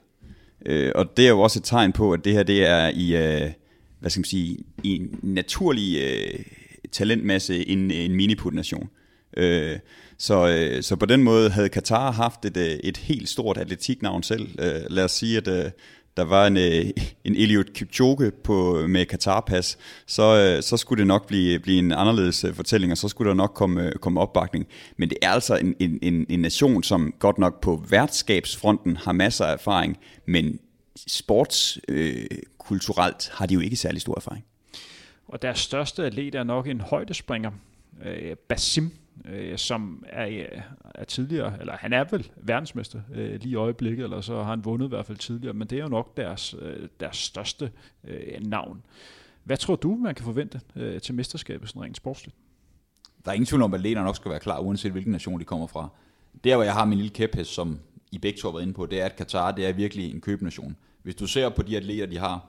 Øh, og det er jo også et tegn på, at det her det er i, øh, hvad skal man sige, i en naturlig øh, talentmasse en, en mini nation. Øh, så, øh, så på den måde havde Katar haft et, øh, et helt stort atletiknavn selv. Øh, lad os sige, at øh, der var en, øh, en Eliud Kipchoge på, øh, med Katarpas, så, øh, så skulle det nok blive, blive en anderledes fortælling, og så skulle der nok komme, komme opbakning. Men det er altså en, en, en, en nation, som godt nok på værtskabsfronten har masser af erfaring, men sportskulturelt øh, har de jo ikke særlig stor erfaring. Og deres største atlet er nok en højdespringer, øh, Basim øh, som er, øh, er tidligere, eller han er vel verdensmester øh, lige i øjeblikket, eller så har han vundet i hvert fald tidligere, men det er jo nok deres, øh, deres største øh, navn. Hvad tror du, man kan forvente øh, til mesterskabet sådan rent sportsligt? Der er ingen tvivl om, at Lena nok skal være klar, uanset hvilken nation de kommer fra. Der, hvor jeg har min lille kæphest, som I begge to har været inde på, det er, at Katar det er virkelig en købnation. Hvis du ser på de atleter, de har,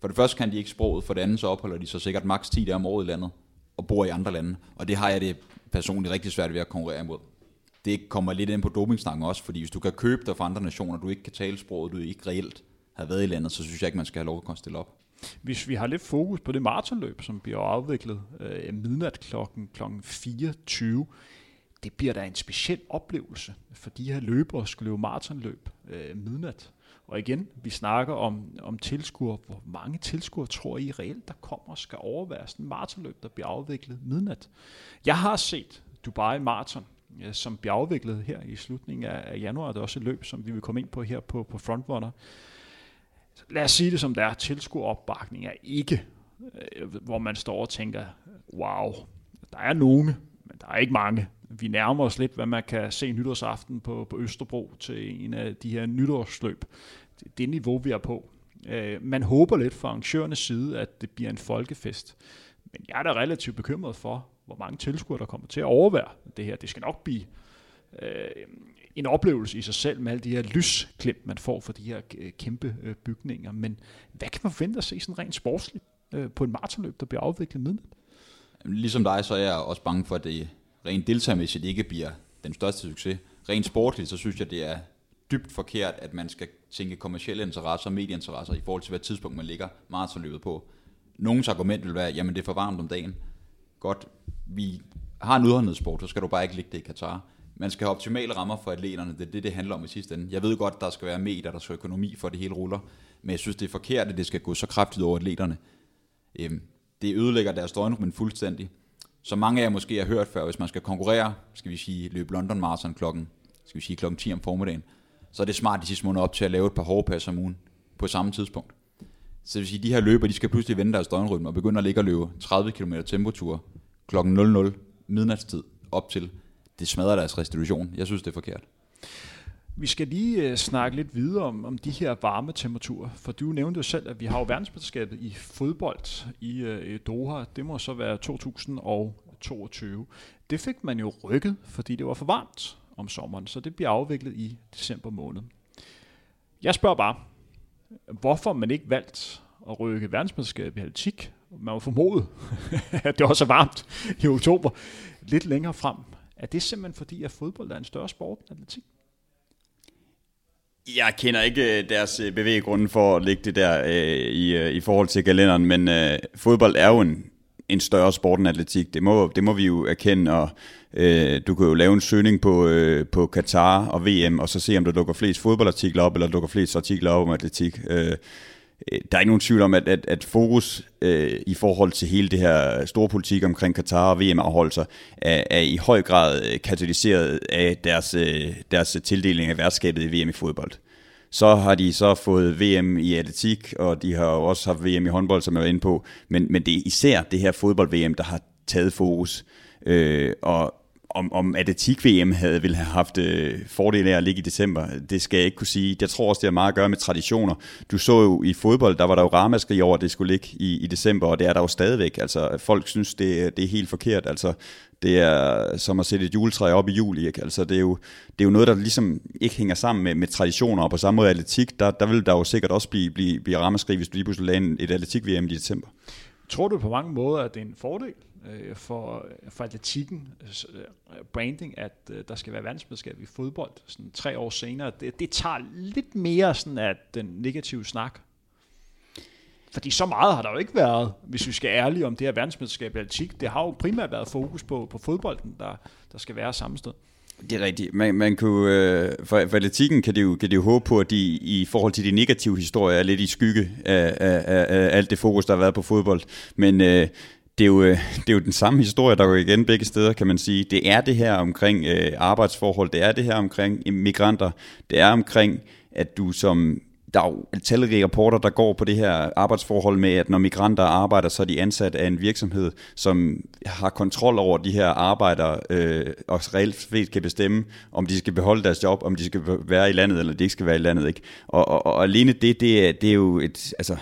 for det første kan de ikke sproget, for det andet så opholder de sig sikkert maks 10 dage om året i landet, og bor i andre lande. Og det har jeg det personligt rigtig svært ved at konkurrere imod. Det kommer lidt ind på dopingstangen også, fordi hvis du kan købe dig fra andre nationer, du ikke kan tale sproget, du ikke reelt har været i landet, så synes jeg ikke, man skal have lov at stille op. Hvis vi har lidt fokus på det maratonløb, som bliver afviklet øh, midnat klokken, klokken 24, det bliver da en speciel oplevelse, for de her løbere skulle løbe maratonløb øh, midnat. Og igen, vi snakker om, om tilskuere. Hvor mange tilskuere tror I reelt, der kommer og skal overvære sådan en maratonløb, der bliver afviklet midnat? Jeg har set Dubai Marathon, som bliver afviklet her i slutningen af januar. Det er også et løb, som vi vil komme ind på her på, på Frontrunner. Lad os sige det som det er. Tilskueropbakning er ikke, øh, hvor man står og tænker, wow, der er nogen, der er ikke mange vi nærmer os lidt, hvad man kan se nytårsaften på, på Østerbro til en af de her nytårsløb. Det er det niveau, vi er på. Øh, man håber lidt fra arrangørernes side, at det bliver en folkefest. Men jeg er da relativt bekymret for, hvor mange tilskuere, der kommer til at overvære det her. Det skal nok blive øh, en oplevelse i sig selv med alle de her lysklip, man får for de her øh, kæmpe øh, bygninger. Men hvad kan man forvente at se sådan rent sportsligt øh, på en maratonløb, der bliver afviklet midnat? Ligesom dig, så er jeg også bange for, at det rent deltagermæssigt ikke bliver den største succes. Rent sportligt, så synes jeg, det er dybt forkert, at man skal tænke kommersielle interesser og medieinteresser i forhold til, hvad tidspunkt man ligger maratonløbet på. Nogens argument vil være, jamen det er for varmt om dagen. Godt, vi har en udholdenhedssport, så skal du bare ikke ligge det i Katar. Man skal have optimale rammer for atleterne, det er det, det handler om i sidste ende. Jeg ved godt, der skal være medier, der skal økonomi for, at det hele ruller, men jeg synes, det er forkert, at det skal gå så kraftigt over atleterne. Øhm, det ødelægger deres døgnrum fuldstændig Så mange af jer måske har hørt før, hvis man skal konkurrere, skal vi sige, løbe London Marathon klokken, skal vi sige, klokken 10 om formiddagen, så er det smart de sidste måneder op til at lave et par hårde om ugen på samme tidspunkt. Så det vil sige, at de her løber, de skal pludselig vende deres døgnrytme og begynde at ligge og løbe 30 km tempotur klokken 00 midnatstid op til. Det smadrer deres restitution. Jeg synes, det er forkert. Vi skal lige øh, snakke lidt videre om, om de her varme temperaturer, for du nævnte jo selv, at vi har jo verdensmesterskabet i fodbold i øh, Doha. Det må så være 2022. Det fik man jo rykket, fordi det var for varmt om sommeren, så det bliver afviklet i december måned. Jeg spørger bare, hvorfor man ikke valgt at rykke verdensmesterskabet i atletik? Man må formode, at det også er varmt i oktober, lidt længere frem. Er det simpelthen fordi, at fodbold er en større sport end atletik? Jeg kender ikke øh, deres øh, bevæggrunde for at lægge det der øh, i, øh, i forhold til kalenderen, men øh, fodbold er jo en, en større sport end atletik. Det må, det må vi jo erkende, og øh, du kan jo lave en søgning på, øh, på Katar og VM, og så se, om der dukker flest fodboldartikler op, eller dukker flest artikler op om atletik. Øh, Øh, der er ikke nogen tvivl om, at, at, at fokus øh, i forhold til hele det her store politik omkring Katar og VM-afholdelser er, er i høj grad øh, katalyseret af deres, øh, deres tildeling af værtskabet i VM i fodbold. Så har de så fået VM i atletik, og de har også haft VM i håndbold, som jeg var inde på. Men, men det er især det her fodbold-VM, der har taget fokus. Øh, og om, om atletik-VM havde ville have haft øh, fordele af at ligge i december, det skal jeg ikke kunne sige. Jeg tror også, det har meget at gøre med traditioner. Du så jo i fodbold, der var der jo ramaskrig over, at det skulle ligge i, i december, og det er der jo stadigvæk. Altså, folk synes, det, det er helt forkert. Altså, det er som at sætte et juletræ op i juli. Ikke? Altså, det, er jo, det er jo noget, der ligesom ikke hænger sammen med, med traditioner, og på samme måde atletik, der, der vil der jo sikkert også blive, blive, blive ramaskrig, hvis du lige pludselig lagde et atletik-VM i december. Tror du på mange måder, at det er en fordel, øh, for, for atletikken øh, branding, at øh, der skal være verdensmesterskab i fodbold sådan tre år senere. Det, det tager lidt mere sådan af den negative snak. Fordi så meget har der jo ikke været, hvis vi skal ærlige om det her verdensmesterskab i atletik. Det har jo primært været fokus på, på fodbolden, der, der skal være samme sted. Det er rigtigt. Man, man kunne, øh, for, for atletikken kan det, jo, kan det jo håbe på, at de i forhold til de negative historier er lidt i skygge af, af, af, af alt det fokus, der har været på fodbold. Men øh, det, er jo, øh, det er jo den samme historie, der går igen begge steder, kan man sige. Det er det her omkring øh, arbejdsforhold, det er det her omkring migranter, det er omkring, at du som der er jo talrige rapporter, der går på det her arbejdsforhold med, at når migranter arbejder, så er de ansat af en virksomhed, som har kontrol over de her arbejdere, øh, og reelt set kan bestemme, om de skal beholde deres job, om de skal være i landet, eller de ikke skal være i landet. Ikke? Og, og, og alene det, det er, det er jo et... Altså,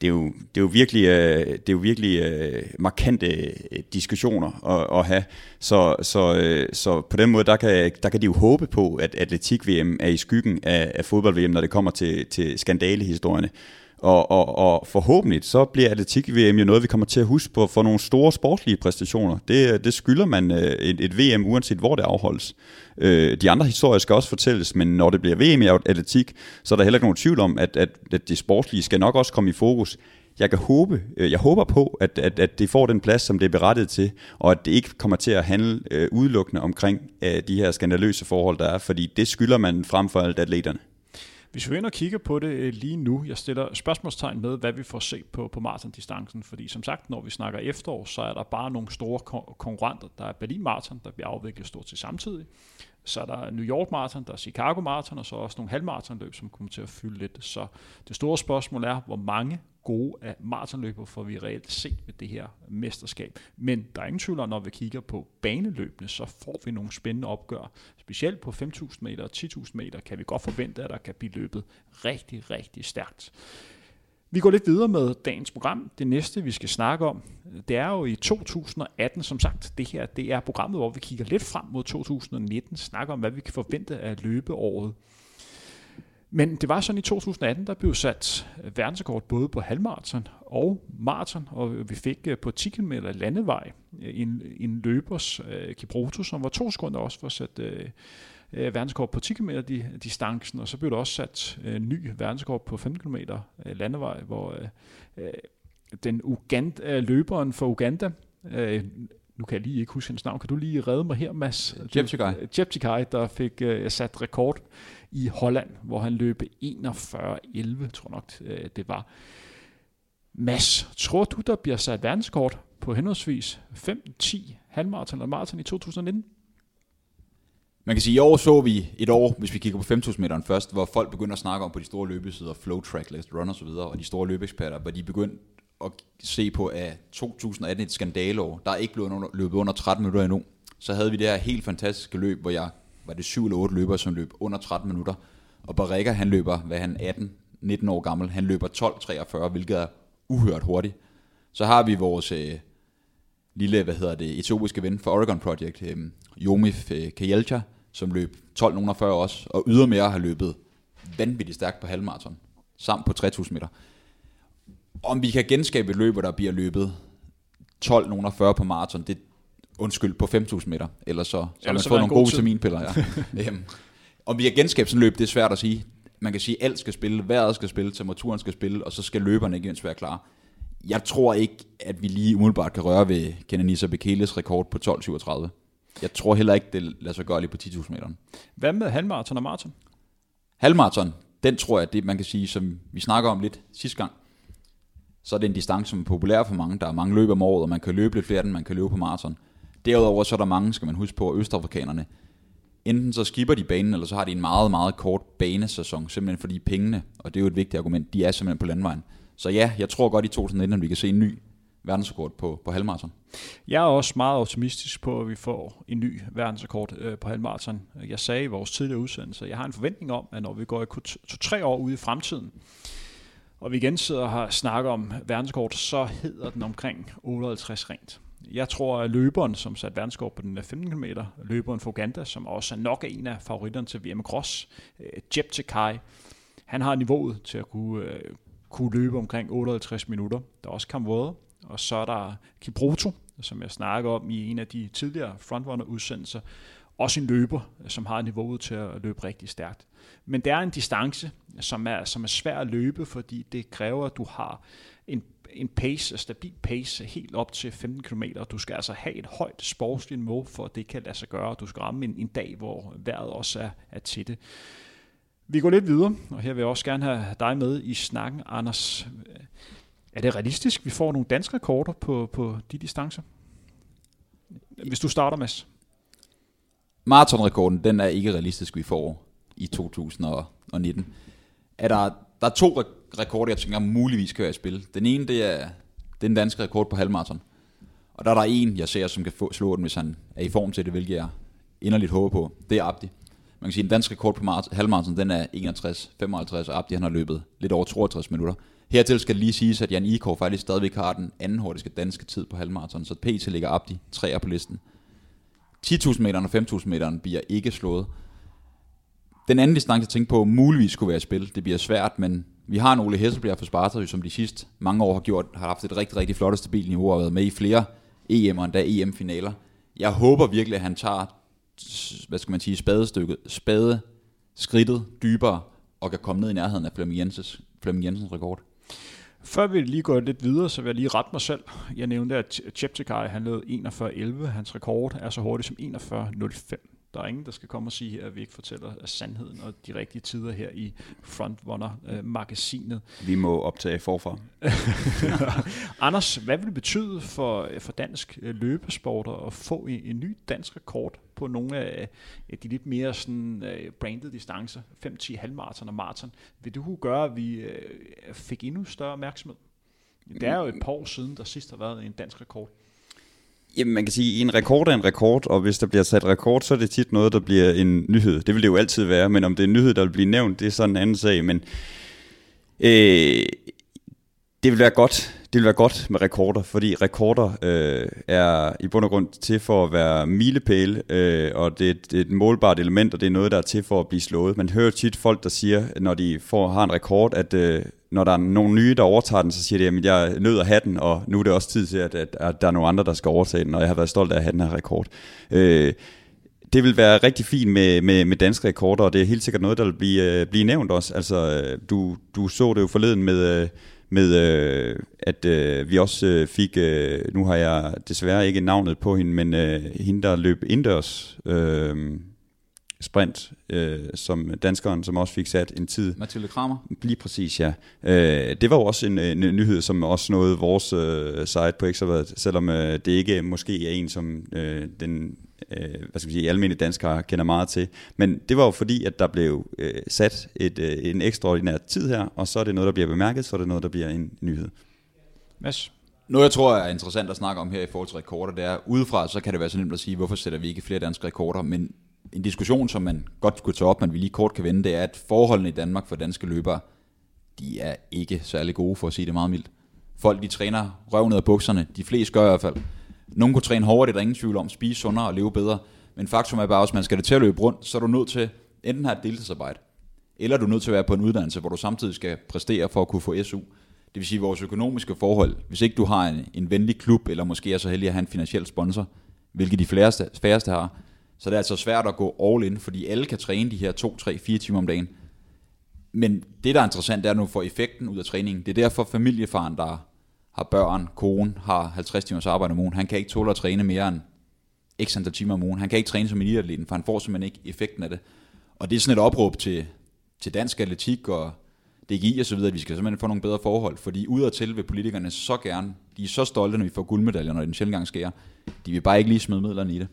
det er jo, det er jo virkelig, øh, det er jo virkelig øh, markante øh, diskussioner at, at have. Så, så, øh, så på den måde, der kan, der kan de jo håbe på, at atletik-VM er i skyggen af, af fodbold-VM, når det kommer til, til skandalehistorierne. Og, og, og forhåbentlig så bliver atletik-VM jo noget, vi kommer til at huske på for nogle store sportslige præstationer. Det, det skylder man øh, et, et VM, uanset hvor det afholdes. Øh, de andre historier skal også fortælles, men når det bliver VM i atletik, så er der heller ikke nogen tvivl om, at, at, at det sportslige skal nok også komme i fokus. Jeg kan håbe, øh, jeg håber på, at, at, at det får den plads, som det er berettet til, og at det ikke kommer til at handle øh, udelukkende omkring øh, de her skandaløse forhold, der er, fordi det skylder man frem for alt atleterne. Hvis vi ind og kigger på det øh, lige nu, jeg stiller spørgsmålstegn med, hvad vi får set på, på maratondistancen, fordi som sagt, når vi snakker efterår, så er der bare nogle store konkurrenter. Der er Berlin Marathon, der bliver afviklet stort til samtidig. Så er der New York Marathon, der er Chicago Marathon, og så også nogle halvmarathonløb, som kommer til at fylde lidt. Så det store spørgsmål er, hvor mange gode af maratonløber får vi reelt set ved det her mesterskab. Men der er ingen tvivl om, når vi kigger på baneløbene, så får vi nogle spændende opgør. Specielt på 5.000 meter og 10.000 meter kan vi godt forvente, at der kan blive løbet rigtig, rigtig stærkt. Vi går lidt videre med dagens program. Det næste, vi skal snakke om, det er jo i 2018, som sagt. Det her det er programmet, hvor vi kigger lidt frem mod 2019, snakker om, hvad vi kan forvente af løbeåret. Men det var sådan i 2018, der blev sat øh, verdensrekord både på halvmarathon og maraton, og vi fik øh, på 10 km landevej øh, en, en løbers, uh, Kibroto, som var to sekunder også for at sætte uh, øh, verdenskort på 10 km distancen, og så blev der også sat øh, ny verdenskort på 15 km øh, landevej, hvor øh, øh, den Uganda, øh, løberen for Uganda, øh, nu kan jeg lige ikke huske hendes navn, kan du lige redde mig her, Mads? Jeptikai. Jeptikai, der fik øh, sat rekord i Holland, hvor han løb 41-11, tror nok øh, det var. Mads, tror du, der bliver sat verdenskort på henholdsvis 5, 10, halvmarathon og maraton i 2019? Man kan sige, at i år så vi et år, hvis vi kigger på 5.000 meteren først, hvor folk begynder at snakke om på de store løbesider, flow track, last run osv., og de store løbeeksperter, hvor de begyndte at se på, at 2018 et skandaleår, der er ikke blevet løbet under 13 minutter endnu. Så havde vi det her helt fantastiske løb, hvor jeg var det 7 eller 8 løbere, som løb under 13 minutter. Og Barrega, han løber, hvad han 18, 19 år gammel, han løber 12.43, hvilket er uhørt hurtigt. Så har vi vores øh, lille, hvad hedder det, etiopiske ven for Oregon Project, øh, Jomif øh, Kajelcha, som løb 12.40 også, og ydermere har løbet vanvittigt stærkt på halvmarathon, samt på 3000 meter. Om vi kan genskabe et løb, der bliver løbet 12.40 på maraton, det undskyld, på 5.000 meter, eller så, så har man fået nogle gode vitaminpiller. Ja. Øhm, om vi kan genskabe sådan et løb, det er svært at sige. Man kan sige, at alt skal spille, vejret skal spille, temperaturen skal spille, og så skal løberne igen være klar. Jeg tror ikke, at vi lige umiddelbart kan røre ved Kenanisa Bekeles rekord på 12.37. Jeg tror heller ikke, det lader sig gøre lige på 10.000 meter. Hvad med halvmarathon og maraton? Halvmarathon, den tror jeg, det man kan sige, som vi snakker om lidt sidste gang, så er det en distance, som er populær for mange. Der er mange løb om året, og man kan løbe lidt flere, end man kan løbe på maraton. Derudover så er der mange, skal man huske på, østafrikanerne. Enten så skipper de banen, eller så har de en meget, meget kort banesæson, simpelthen fordi pengene, og det er jo et vigtigt argument, de er simpelthen på landvejen. Så ja, jeg tror godt i 2019, at vi kan se en ny verdensrekord på, på halvmarathon. Jeg er også meget optimistisk på, at vi får en ny verdensrekord øh, på halvmarathon. Jeg sagde i vores tidligere udsendelse, jeg har en forventning om, at når vi går to-tre år ude i fremtiden, og vi igen sidder og har snakket om verdenskort, så hedder den omkring 58 rent. Jeg tror, at løberen, som satte verdenskort på den 15 km, løberen for Uganda, som også er nok en af favoritterne til VM Cross, øh, Jeb Tekai, han har niveauet til at kunne, øh, kunne løbe omkring 58 minutter. Der er også Kamvode, og så er der Kibroto, som jeg snakker om i en af de tidligere frontrunner-udsendelser, også en løber, som har niveauet til at løbe rigtig stærkt. Men det er en distance, som er, som er svær at løbe, fordi det kræver, at du har en, en pace, en stabil pace, helt op til 15 km. Du skal altså have et højt sportsligt niveau, for at det kan lade sig gøre. Du skal ramme en, en dag, hvor vejret også er, er til det. Vi går lidt videre, og her vil jeg også gerne have dig med i snakken, Anders. Er det realistisk, vi får nogle danske rekorder på, på de distancer? Hvis du starter, Mads. Marathonrekorden, den er ikke realistisk, vi får i 2019. Er der, der er to rekorder, jeg tænker muligvis kan være i spil. Den ene, det er, det er den danske rekord på halvmarathon. Og der er der en, jeg ser, som kan få, slå den, hvis han er i form til det, hvilket jeg inderligt håber på. Det er Abdi. Man kan sige, at den danske rekord på halvmarathon, den er 61-55, og Abdi han har løbet lidt over 62 minutter. Hertil skal det lige siges, at Jan Ikor faktisk stadigvæk har den anden hurtigste danske tid på halvmarathon, så PT ligger Abdi træer på listen. 10.000 meter og 5.000 meter bliver ikke slået. Den anden distance, jeg tænker på, muligvis skulle være i spil. Det bliver svært, men vi har en Ole Hesselbjerg for Sparta, som de sidste mange år har gjort, har haft et rigtig, rigtig flot og stabilt niveau og været med i flere EM og endda EM-finaler. Jeg håber virkelig, at han tager, hvad skal man sige, spadestykket, spade skridtet dybere og kan komme ned i nærheden af Flemming Jensens, Flemming Jensens rekord. Før vi lige går lidt videre, så vil jeg lige rette mig selv. Jeg nævnte, at Cheptegei han lavede 41.11. Hans rekord er så hurtigt som 41.05. Der er ingen, der skal komme og sige, at vi ikke fortæller sandheden og de rigtige tider her i Frontrunner-magasinet. Vi må optage forfra. Anders, hvad vil det betyde for, for dansk øh, løbesport at få en, en ny dansk rekord på nogle af de lidt mere sådan, uh, branded distancer, 5-10 halvmarathon og maraton? Vil det kunne gøre, at vi uh, fik endnu større opmærksomhed? Det er jo et par år siden, der sidst har været en dansk rekord. Jamen, man kan sige, at en rekord er en rekord, og hvis der bliver sat rekord, så er det tit noget, der bliver en nyhed. Det vil det jo altid være, men om det er en nyhed, der vil blive nævnt, det er sådan en anden sag. Men øh, det vil være godt, det vil være godt med rekorder, fordi rekorder øh, er i bund og grund til for at være milepæle, øh, og det er, et, det er et målbart element, og det er noget, der er til for at blive slået. Man hører tit folk, der siger, når de får, har en rekord, at øh, når der er nogle nye, der overtager den, så siger de, at jeg nød at have den, og nu er det også tid til, at, at, at der er nogle andre, der skal overtage den, og jeg har været stolt af at have den her rekord. Øh, det vil være rigtig fint med, med, med danske rekorder, og det er helt sikkert noget, der vil blive, øh, blive nævnt også. Altså, øh, du, du så det jo forleden med, øh, med øh, at øh, vi også øh, fik, øh, nu har jeg desværre ikke navnet på hende, men øh, hende, der løb indendørs, øh, sprint, øh, som danskeren, som også fik sat en tid. Mathilde Kramer? Lige præcis, ja. Øh, det var jo også en, en nyhed, som også nåede vores øh, site på Ekstrabladet, selvom øh, det ikke måske er en, som øh, den øh, hvad skal vi sige, almindelige danskere kender meget til. Men det var jo fordi, at der blev øh, sat et, øh, en ekstraordinær tid her, og så er det noget, der bliver bemærket, så er det noget, der bliver en nyhed. Mads? Noget, jeg tror er interessant at snakke om her i forhold til rekorder, det er, udefra så kan det være så nemt at sige, hvorfor sætter vi ikke flere danske rekorder, men en diskussion, som man godt skulle tage op, men vi lige kort kan vende, det er, at forholdene i Danmark for danske løbere, de er ikke særlig gode, for at sige det meget mildt. Folk, de træner røven af bukserne, de fleste gør i hvert fald. Nogle kunne træne hårdere, det er der ingen tvivl om, spise sundere og leve bedre. Men faktum er bare, at man skal det til at løbe rundt, så er du nødt til enten have et deltidsarbejde, eller er du nødt til at være på en uddannelse, hvor du samtidig skal præstere for at kunne få SU. Det vil sige, vores økonomiske forhold, hvis ikke du har en, en venlig klub, eller måske er så heldig at have en finansiel sponsor, hvilket de færreste, færreste har, så det er altså svært at gå all in, fordi alle kan træne de her 2, 3, 4 timer om dagen. Men det, der er interessant, det er, at du får effekten ud af træningen. Det er derfor familiefaren, der har børn, kone, har 50 timers arbejde om ugen, han kan ikke tåle at træne mere end x antal timer om ugen. Han kan ikke træne som eliteatleten, for han får simpelthen ikke effekten af det. Og det er sådan et opråb til, til dansk atletik og DGI og så videre, at vi skal simpelthen få nogle bedre forhold, fordi udadtil vil politikerne så gerne, de er så stolte, når vi får guldmedaljer, når den sjældent gang sker. De vil bare ikke lige smide midlerne i det.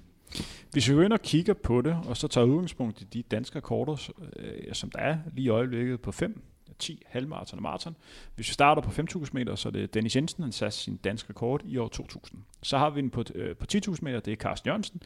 Hvis vi går ind og kigger på det, og så tager udgangspunkt i de danske rekorder, øh, som der er lige i øjeblikket på 5, 10, halvmarathon og maraton. Hvis vi starter på 5.000 meter, så er det Dennis Jensen, han satte sin danske rekord i år 2000. Så har vi den på, øh, på 10.000 meter, det er Carsten Jørgensen.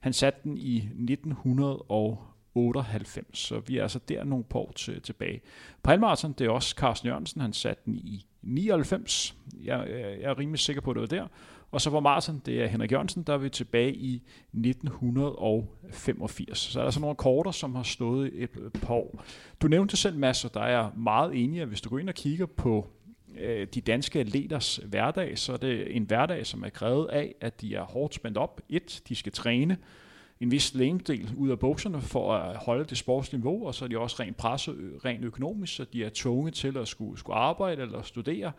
Han satte den i 1998, så vi er altså der nogle par år til, tilbage. På halvmarathon, det er også Carsten Jørgensen, han satte den i 99. Jeg, øh, jeg er rimelig sikker på, at det var der. Og så på maraton, det er Henrik Jørgensen, der er vi tilbage i 1985. Så er der sådan nogle rekorder, som har stået et par år. Du nævnte selv, Mads, og der er meget enig, at hvis du går ind og kigger på øh, de danske atleters hverdag, så er det en hverdag, som er krævet af, at de er hårdt spændt op. Et, de skal træne en vis længdel ud af bukserne for at holde det sportsniveau, og så er de også rent presset, øh, rent økonomisk, så de er tvunget til at skulle, skulle arbejde eller studere,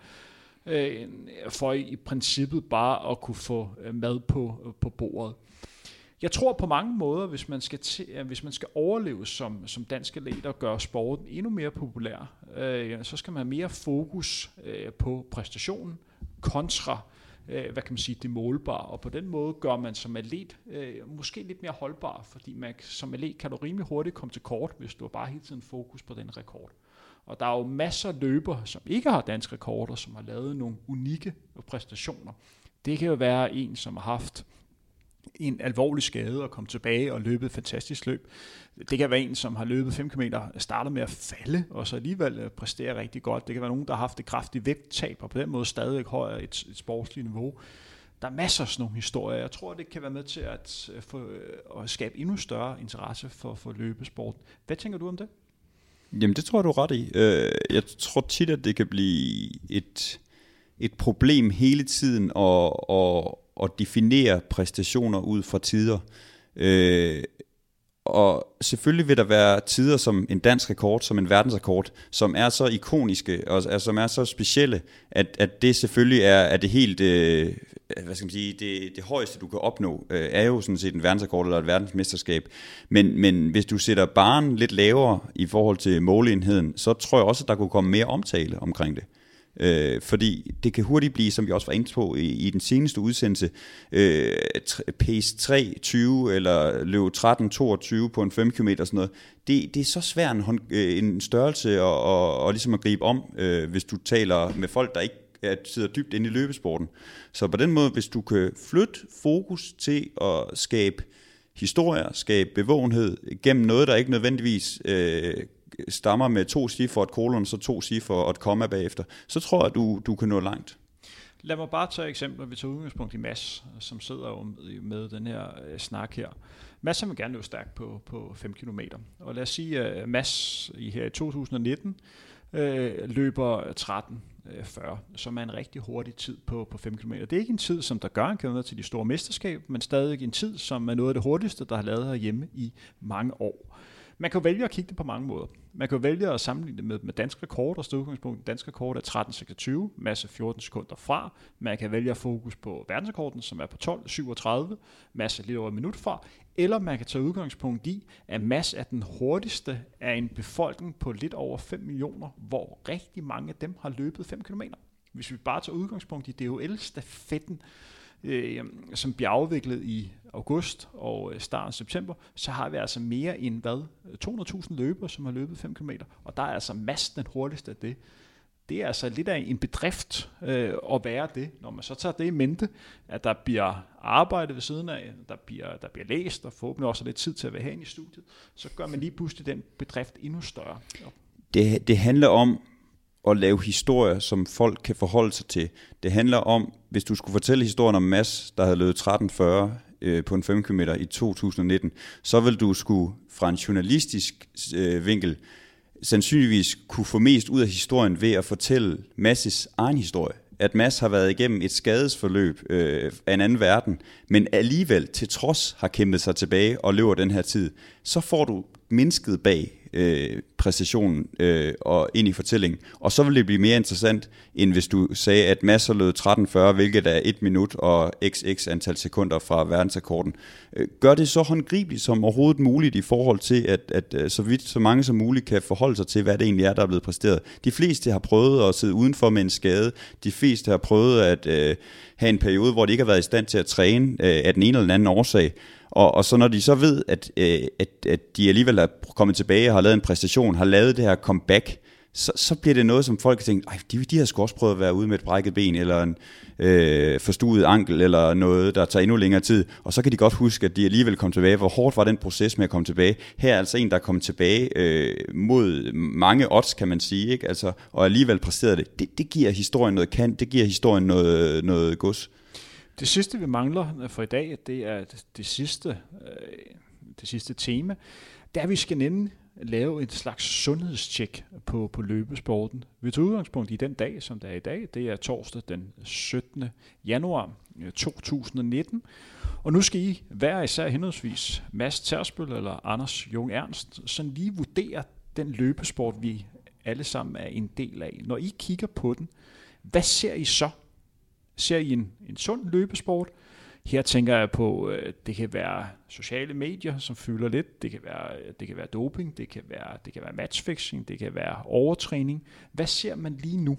øh, for i princippet bare at kunne få øh, mad på, øh, på bordet. Jeg tror på mange måder, hvis man skal, til, øh, hvis man skal overleve som, som dansk atlet og gøre sporten endnu mere populær, øh, så skal man have mere fokus øh, på præstationen kontra øh, hvad kan man sige, det målbare, og på den måde gør man som atlet øh, måske lidt mere holdbar, fordi man, som atlet kan du rimelig hurtigt komme til kort, hvis du har bare hele tiden fokus på den rekord. Og der er jo masser af løber, som ikke har dansk rekorder, som har lavet nogle unikke præstationer. Det kan jo være en, som har haft en alvorlig skade og kom tilbage og løbet et fantastisk løb. Det kan være en, som har løbet 5 km, starter med at falde, og så alligevel øh, præsterer rigtig godt. Det kan være nogen, der har haft et kraftigt vægttab, og på den måde stadig højere et, et sportsligt niveau. Der er masser af sådan nogle historier. Jeg tror, det kan være med til at, øh, få, øh, at skabe endnu større interesse for, for løbesport. Hvad tænker du om det? Jamen, det tror jeg, du er ret i. Øh, jeg tror tit, at det kan blive et, et problem hele tiden at, at, at definere præstationer ud fra tider. Øh, og selvfølgelig vil der være tider som en dansk rekord, som en verdensrekord, som er så ikoniske og altså, som er så specielle, at, at det selvfølgelig er, er det helt, øh, Øh, hvad skal man sige, det, det højeste du kan opnå, øh, er jo sådan set en verdensrekord eller et verdensmesterskab. Men, men hvis du sætter barnen lidt lavere i forhold til måleenheden, så tror jeg også, at der kunne komme mere omtale omkring det. Øh, fordi det kan hurtigt blive, som vi også var inde på i, i den seneste udsendelse, øh, pace 3.20 eller løb 13.22 på en 5 km og sådan noget. Det, det er så svært en, øh, en størrelse at, og, og ligesom at gribe om, øh, hvis du taler med folk, der ikke at sidder dybt inde i løbesporten. Så på den måde, hvis du kan flytte fokus til at skabe historier, skabe bevågenhed gennem noget, der ikke nødvendigvis øh, stammer med to cifre og et kolon, så to cifre og et komma bagefter, så tror jeg, at du, du kan nå langt. Lad mig bare tage et eksempel. Vi tager udgangspunkt i Mass, som sidder jo med den her øh, snak her. Mads vil gerne løbe stærkt på, på 5 km. Og lad os sige, at Mads i her i 2019 øh, løber 13 Øh, 40, som er en rigtig hurtig tid på, på 5 km. Det er ikke en tid, som der gør en kilometer til de store mesterskab, men stadig en tid, som er noget af det hurtigste, der har lavet herhjemme i mange år. Man kan jo vælge at kigge det på mange måder. Man kan jo vælge at sammenligne det med, med dansk rekord, og udgangspunkt. Dansk rekord er 13.26, masse 14 sekunder fra. Man kan vælge at fokus på verdensrekorden, som er på 12.37, masse lidt over et minut fra. Eller man kan tage udgangspunkt i, at Mass er den hurtigste af en befolkning på lidt over 5 millioner, hvor rigtig mange af dem har løbet 5 km. Hvis vi bare tager udgangspunkt i DHL-stafetten, øh, som bliver afviklet i august og øh, starten af september, så har vi altså mere end hvad? 200.000 løbere, som har løbet 5 km, og der er altså massen den hurtigste af det. Det er altså lidt af en bedrift øh, at være det, når man så tager det i mente, at der bliver arbejdet ved siden af, der bliver, der bliver læst, og forhåbentlig også lidt tid til at være herinde i studiet, så gør man lige pludselig den bedrift endnu større. Det, det handler om at lave historier, som folk kan forholde sig til. Det handler om, hvis du skulle fortælle historien om Mads, der havde løbet 1340 øh, på en 5 km i 2019, så vil du skulle fra en journalistisk øh, vinkel sandsynligvis kunne få mest ud af historien ved at fortælle Masses egen historie. At Mass har været igennem et skadesforløb øh, af en anden verden, men alligevel til trods har kæmpet sig tilbage og løber den her tid, så får du mennesket bag øh, præstationen øh, og ind i fortællingen. Og så vil det blive mere interessant, end hvis du sagde, at masser lød 13.40, hvilket er 1 minut og xx antal sekunder fra verdensrekorden. Øh, gør det så håndgribeligt som overhovedet muligt i forhold til, at, at øh, så vidt så mange som muligt kan forholde sig til, hvad det egentlig er, der er blevet præsteret. De fleste har prøvet at sidde udenfor med en skade. De fleste har prøvet at øh, have en periode, hvor de ikke har været i stand til at træne øh, af den ene eller den anden årsag. Og, og så når de så ved, at, øh, at, at de alligevel er kommet tilbage og har lavet en præstation, har lavet det her comeback, så, så bliver det noget, som folk har tænkt, de, de har sgu også prøvet at være ude med et brækket ben, eller en øh, forstuet ankel, eller noget, der tager endnu længere tid. Og så kan de godt huske, at de alligevel kom tilbage. Hvor hårdt var den proces med at komme tilbage? Her er altså en, der er kommet tilbage øh, mod mange odds, kan man sige, ikke? Altså, og alligevel præsterede det. det. Det giver historien noget kant, det giver historien noget, noget gods. Det sidste, vi mangler øh, for i dag, det er det sidste, øh, det sidste tema, det er, at vi skal nemlig lave et slags sundhedstjek på, på løbesporten. Vi tager udgangspunkt i den dag, som der er i dag. Det er torsdag den 17. januar øh, 2019. Og nu skal I hver især henholdsvis Mads Tersbøl eller Anders Jung Ernst sådan lige vurdere den løbesport, vi alle sammen er en del af. Når I kigger på den, hvad ser I så? Ser I en, en sund løbesport? Her tænker jeg på, øh, det kan være sociale medier, som fylder lidt. Det kan være, det kan være doping, det kan være, det kan være matchfixing, det kan være overtræning. Hvad ser man lige nu?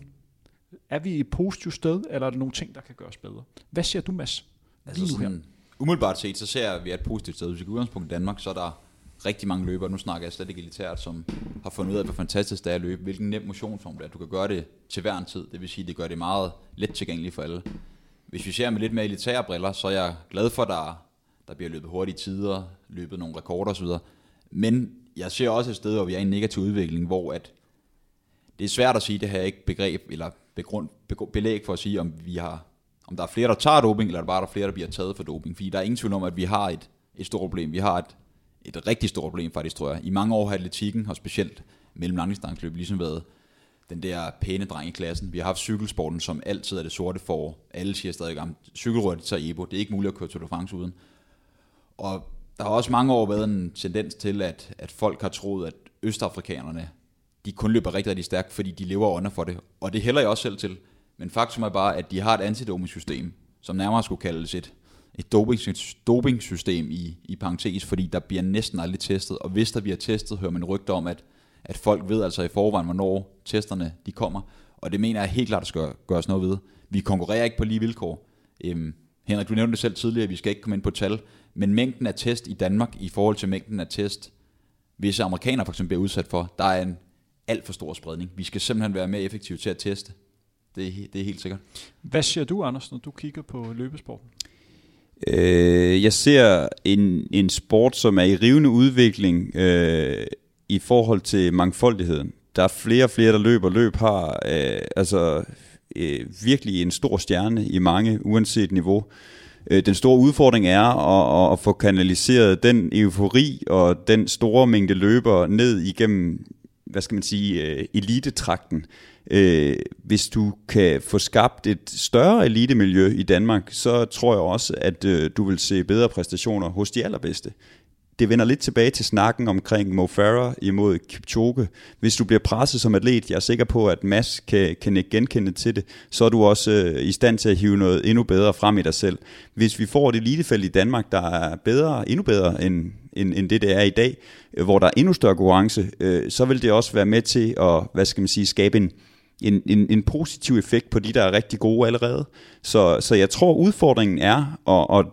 Er vi et positivt sted, eller er der nogle ting, der kan gøres bedre? Hvad ser du, Mads? Lige altså nu her. Umiddelbart set, så ser vi et positivt sted. Hvis vi går udgangspunkt i Danmark, så er der rigtig mange løbere, nu snakker jeg slet ikke elitært, som har fundet ud af, hvor fantastisk det er at løbe, hvilken nem motionsform det er. Du kan gøre det til hver en tid, det vil sige, det gør det meget let tilgængeligt for alle. Hvis vi ser med lidt mere elitære briller, så er jeg glad for, at der, der bliver løbet hurtige tider, løbet nogle rekorder osv. Men jeg ser også et sted, hvor vi er i en negativ udvikling, hvor at det er svært at sige, det her ikke begreb, eller begrund, belæg for at sige, om vi har om der er flere, der tager doping, eller er der bare der er flere, der bliver taget for doping. Fordi der er ingen tvivl om, at vi har et, et stort problem. Vi har et, et rigtig stort problem faktisk, tror jeg. I mange år har atletikken, og specielt mellem langdistanceløb, ligesom været den der pæne dreng i klassen. Vi har haft cykelsporten, som altid er det sorte for. Alle siger stadig, at cykelrøret i Ebo. Det er ikke muligt at køre Tour de France uden. Og der har også mange år været en tendens til, at, at folk har troet, at østafrikanerne, de kun løber rigtig, rigtig stærkt, fordi de lever under for det. Og det hælder jeg også selv til. Men faktum er bare, at de har et antidoping-system, som nærmere skulle kaldes et, et dopingsystem i, i parentes, fordi der bliver næsten aldrig testet. Og hvis der bliver testet, hører man rygter om, at at folk ved altså i forvejen, hvornår testerne de kommer, og det mener jeg helt klart, at skal gøres noget ved. Vi konkurrerer ikke på lige vilkår. Øhm, Henrik, du nævnte det selv tidligere, vi skal ikke komme ind på tal, men mængden af test i Danmark i forhold til mængden af test, hvis amerikanere for eksempel bliver udsat for, der er en alt for stor spredning. Vi skal simpelthen være mere effektive til at teste. Det er, det er helt sikkert. Hvad siger du, Anders, når du kigger på løbesporten? Øh, jeg ser en, en sport, som er i rivende udvikling. Øh, i forhold til mangfoldigheden. Der er flere og flere, der løber. Løb har øh, altså øh, virkelig en stor stjerne i mange, uanset niveau. Øh, den store udfordring er at, at få kanaliseret den eufori og den store mængde løber ned igennem, hvad skal man sige, øh, elitetrakten. Øh, hvis du kan få skabt et større elitemiljø i Danmark, så tror jeg også, at øh, du vil se bedre præstationer hos de allerbedste det vender lidt tilbage til snakken omkring Mo Farah imod Kipchoge. Hvis du bliver presset som atlet, jeg er sikker på, at Mads kan, kan ikke genkende til det, så er du også øh, i stand til at hive noget endnu bedre frem i dig selv. Hvis vi får et elitefelt i Danmark, der er bedre, endnu bedre end, end, end det, det er i dag, øh, hvor der er endnu større konkurrence, øh, så vil det også være med til at, hvad skal man sige, skabe en, en, en, en positiv effekt på de, der er rigtig gode allerede. Så, så jeg tror, udfordringen er, og, og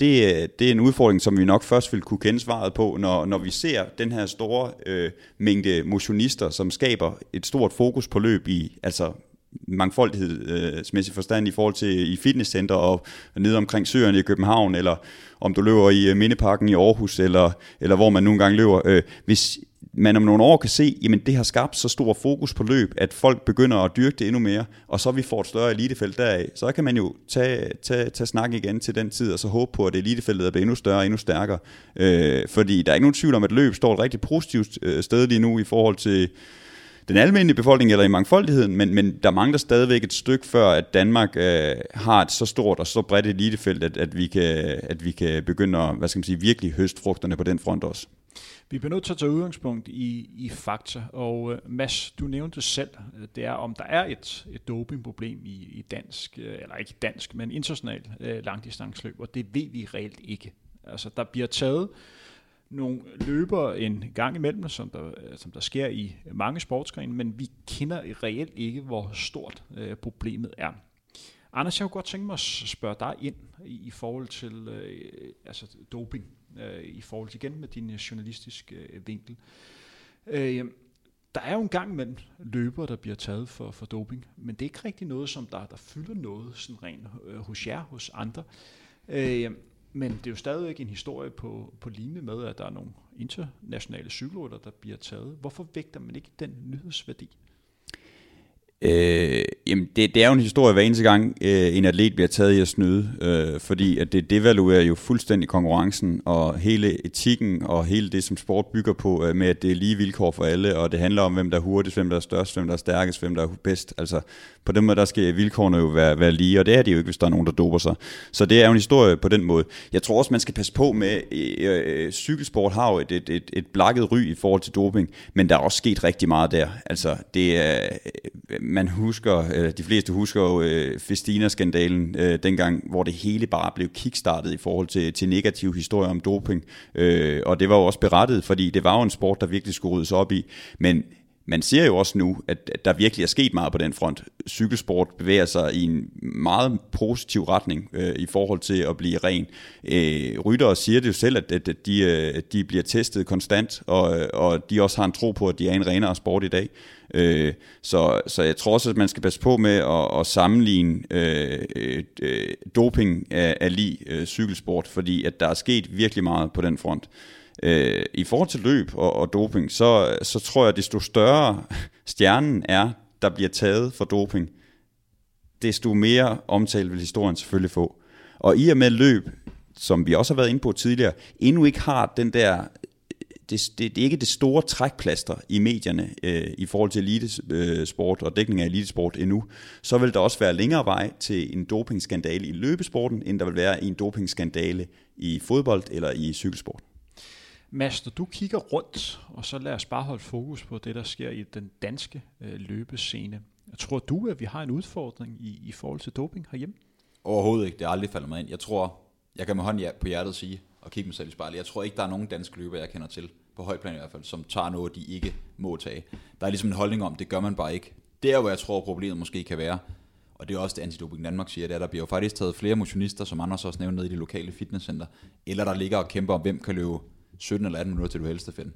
det, det er en udfordring, som vi nok først vil kunne kende svaret på, når, når vi ser den her store øh, mængde motionister, som skaber et stort fokus på løb i altså mangfoldighedsmæssig forstand i forhold til i fitnesscenter og nede omkring søerne i København, eller om du løber i øh, Mindeparken i Aarhus, eller, eller hvor man nogle gange løber. Øh, hvis, man om nogle år kan se, jamen det har skabt så stor fokus på løb, at folk begynder at dyrke det endnu mere, og så vi får et større elitefelt deraf, så kan man jo tage, tage, tage snak igen til den tid, og så håbe på, at elitefeltet er blevet endnu større og endnu stærkere. Øh, fordi der er ikke nogen tvivl om, at løb står et rigtig positivt øh, sted lige nu i forhold til den almindelige befolkning eller i mangfoldigheden, men, men der mangler stadigvæk et stykke før, at Danmark øh, har et så stort og så bredt elitefelt, at, at, vi kan, at vi kan begynde at hvad skal man sige, virkelig høste frugterne på den front også. Vi bliver nødt til at tage udgangspunkt i, i fakta, og uh, Mads, du nævnte selv, øh, det er, om der er et, et dopingproblem i, i dansk, øh, eller ikke dansk, men international øh, uh, langdistansløb, og det ved vi reelt ikke. Altså, der bliver taget nogle løber en gang imellem, som der, som der sker i mange sportsgrene, men vi kender reelt ikke, hvor stort uh, problemet er. Anders, jeg kunne godt tænke mig at spørge dig ind i, i forhold til øh, altså doping øh, i forhold til igen med din øh, journalistiske øh, vinkel. Øh, der er jo en gang mellem løbere, der bliver taget for, for doping, men det er ikke rigtig noget, som der, der fylder noget sådan rent øh, hos jer, hos andre. Øh, men det er jo stadigvæk en historie på, på linje med, at der er nogle internationale cykelrytter, der bliver taget. Hvorfor vægter man ikke den nyhedsværdi? Øh, jamen det, det er jo en historie hver eneste gang, øh, en atlet bliver taget i at snyde, øh, fordi at det devaluerer jo fuldstændig konkurrencen og hele etikken og hele det, som sport bygger på, øh, med at det er lige vilkår for alle, og det handler om, hvem der er hurtigst, hvem der er størst, hvem der er stærkest, hvem der er bedst. Altså på den måde, der skal vilkårene jo være, være lige, og det er det jo ikke, hvis der er nogen, der doper sig. Så det er jo en historie på den måde. Jeg tror også, man skal passe på med, øh, øh, cykelsport har jo et, et, et, et blakket ry i forhold til doping, men der er også sket rigtig meget der. Altså det er... Øh, man husker, øh, de fleste husker jo øh, Festina-skandalen øh, dengang, hvor det hele bare blev kickstartet i forhold til, til negative historier om doping. Øh, og det var jo også berettet, fordi det var jo en sport, der virkelig skulle ryddes op i. Men man ser jo også nu, at, at der virkelig er sket meget på den front. Cykelsport bevæger sig i en meget positiv retning øh, i forhold til at blive ren. Øh, ryttere siger det jo selv, at, at de, øh, de bliver testet konstant, og, og de også har en tro på, at de er en renere sport i dag. Øh, så, så jeg tror også, at man skal passe på med at, at sammenligne øh, øh, doping af, af lige øh, cykelsport, fordi at der er sket virkelig meget på den front. Øh, I forhold til løb og, og doping, så, så tror jeg, at desto større stjernen er, der bliver taget for doping, desto mere omtale vil historien selvfølgelig få. Og i og med løb, som vi også har været inde på tidligere, endnu ikke har den der det, det, det er ikke det store trækplaster i medierne øh, i forhold til elitesport øh, og dækning af elitesport endnu, så vil der også være længere vej til en dopingskandale i løbesporten, end der vil være i en dopingskandale i fodbold eller i cykelsport. Mads, når du kigger rundt, og så lad os bare holde fokus på det, der sker i den danske øh, løbescene. Tror du, at vi har en udfordring i, i forhold til doping herhjemme? Overhovedet ikke. Det er aldrig faldet mig ind. Jeg tror, jeg kan med hånd på hjertet sige, og kigge mig selv i spejlet, jeg tror ikke, der er nogen danske løber, jeg kender til, på højt plan i hvert fald, som tager noget, de ikke må tage. Der er ligesom en holdning om, det gør man bare ikke. Det er, hvor jeg tror, problemet måske kan være, og det er også det Antidoping Danmark siger, det er, at der bliver jo faktisk taget flere motionister, som Anders også nævnte, nede i de lokale fitnesscenter, eller der ligger og kæmper om, hvem kan løbe 17 eller 18 minutter til du helst finde.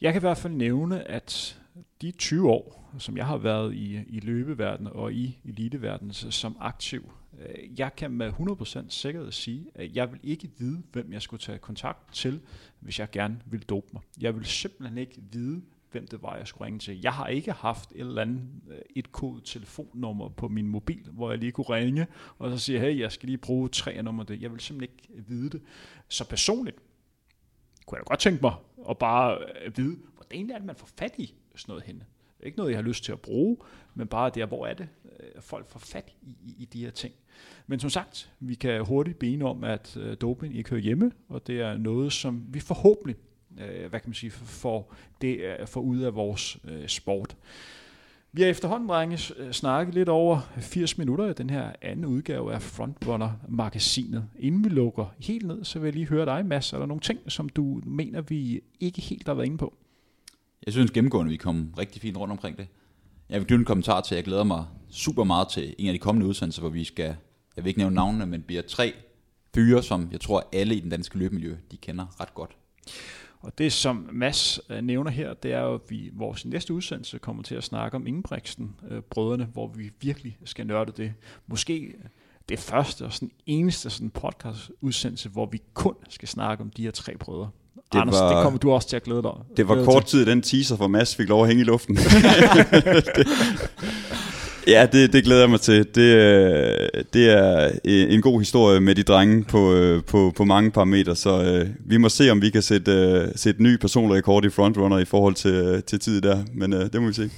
Jeg kan i hvert fald nævne, at de 20 år, som jeg har været i, i løbeverdenen og i eliteverdenen som aktiv, Øh, jeg kan med 100% sikkerhed sige, at jeg vil ikke vide, hvem jeg skulle tage kontakt til, hvis jeg gerne ville dope mig. Jeg vil simpelthen ikke vide, hvem det var, jeg skulle ringe til. Jeg har ikke haft et eller andet øh, et kode telefonnummer på min mobil, hvor jeg lige kunne ringe, og så sige, hey, jeg skal lige bruge tre nummer det. Jeg vil simpelthen ikke vide det. Så personligt kunne jeg da godt tænke mig at bare øh, vide, hvor er, det, man får fat i sådan noget henne. Det er ikke noget, jeg har lyst til at bruge, men bare der, hvor er det, øh, folk får fat i, i, i de her ting. Men som sagt, vi kan hurtigt bene om, at øh, doping ikke hører hjemme, og det er noget, som vi forhåbentlig øh, hvad kan man sige, får det øh, får ud af vores øh, sport. Vi har efterhånden, drenge, øh, snakket lidt over 80 minutter i den her anden udgave af Frontrunner-magasinet. Inden vi lukker helt ned, så vil jeg lige høre dig, Mads. Er der nogle ting, som du mener, vi ikke helt har været inde på? Jeg synes gennemgående, vi kom rigtig fint rundt omkring det. Jeg vil knytte en kommentar til, at jeg glæder mig super meget til en af de kommende udsendelser, hvor vi skal, jeg vil ikke nævne navnene, men bliver tre fyre, som jeg tror alle i den danske løbemiljø, de kender ret godt. Og det, som Mads øh, nævner her, det er jo, at vi vores næste udsendelse kommer til at snakke om Ingebrigtsen, øh, brødrene, hvor vi virkelig skal nørde det. Måske øh, det første og sådan eneste sådan podcast udsendelse, hvor vi kun skal snakke om de her tre brødre. Det Anders, var, det kommer du også til at glæde dig. Det var kort tid, den teaser for Mads fik lov at hænge i luften. det, Ja, det, det glæder jeg mig til. Det, øh, det er øh, en god historie med de drenge på, øh, på, på mange parametre, så uh, vi må se, om vi kan sætte, uh, sætte ny personlig rekord i frontrunner i forhold til, til tid der, men uh, det må vi se.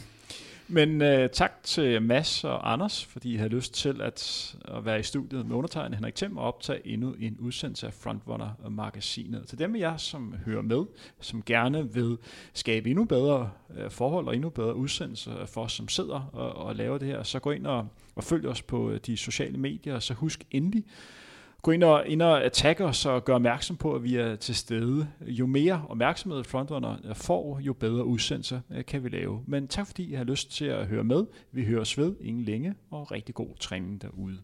Men øh, tak til Mads og Anders, fordi I har lyst til at, at være i studiet med undertegnet Henrik Thiem og optage endnu en udsendelse af Frontrunner-magasinet. Til dem af jer, som hører med, som gerne vil skabe endnu bedre øh, forhold og endnu bedre udsendelser for os, som sidder og, og laver det her, så gå ind og, og følg os på øh, de sociale medier, og så husk endelig gå ind og, ind og tagge os og gøre opmærksom på, at vi er til stede. Jo mere opmærksomhed frontrunner får, jo bedre udsendelser øh, kan vi lave. Men tak fordi I har lyst til at høre med. Vi høres ved ingen længe, og rigtig god træning derude.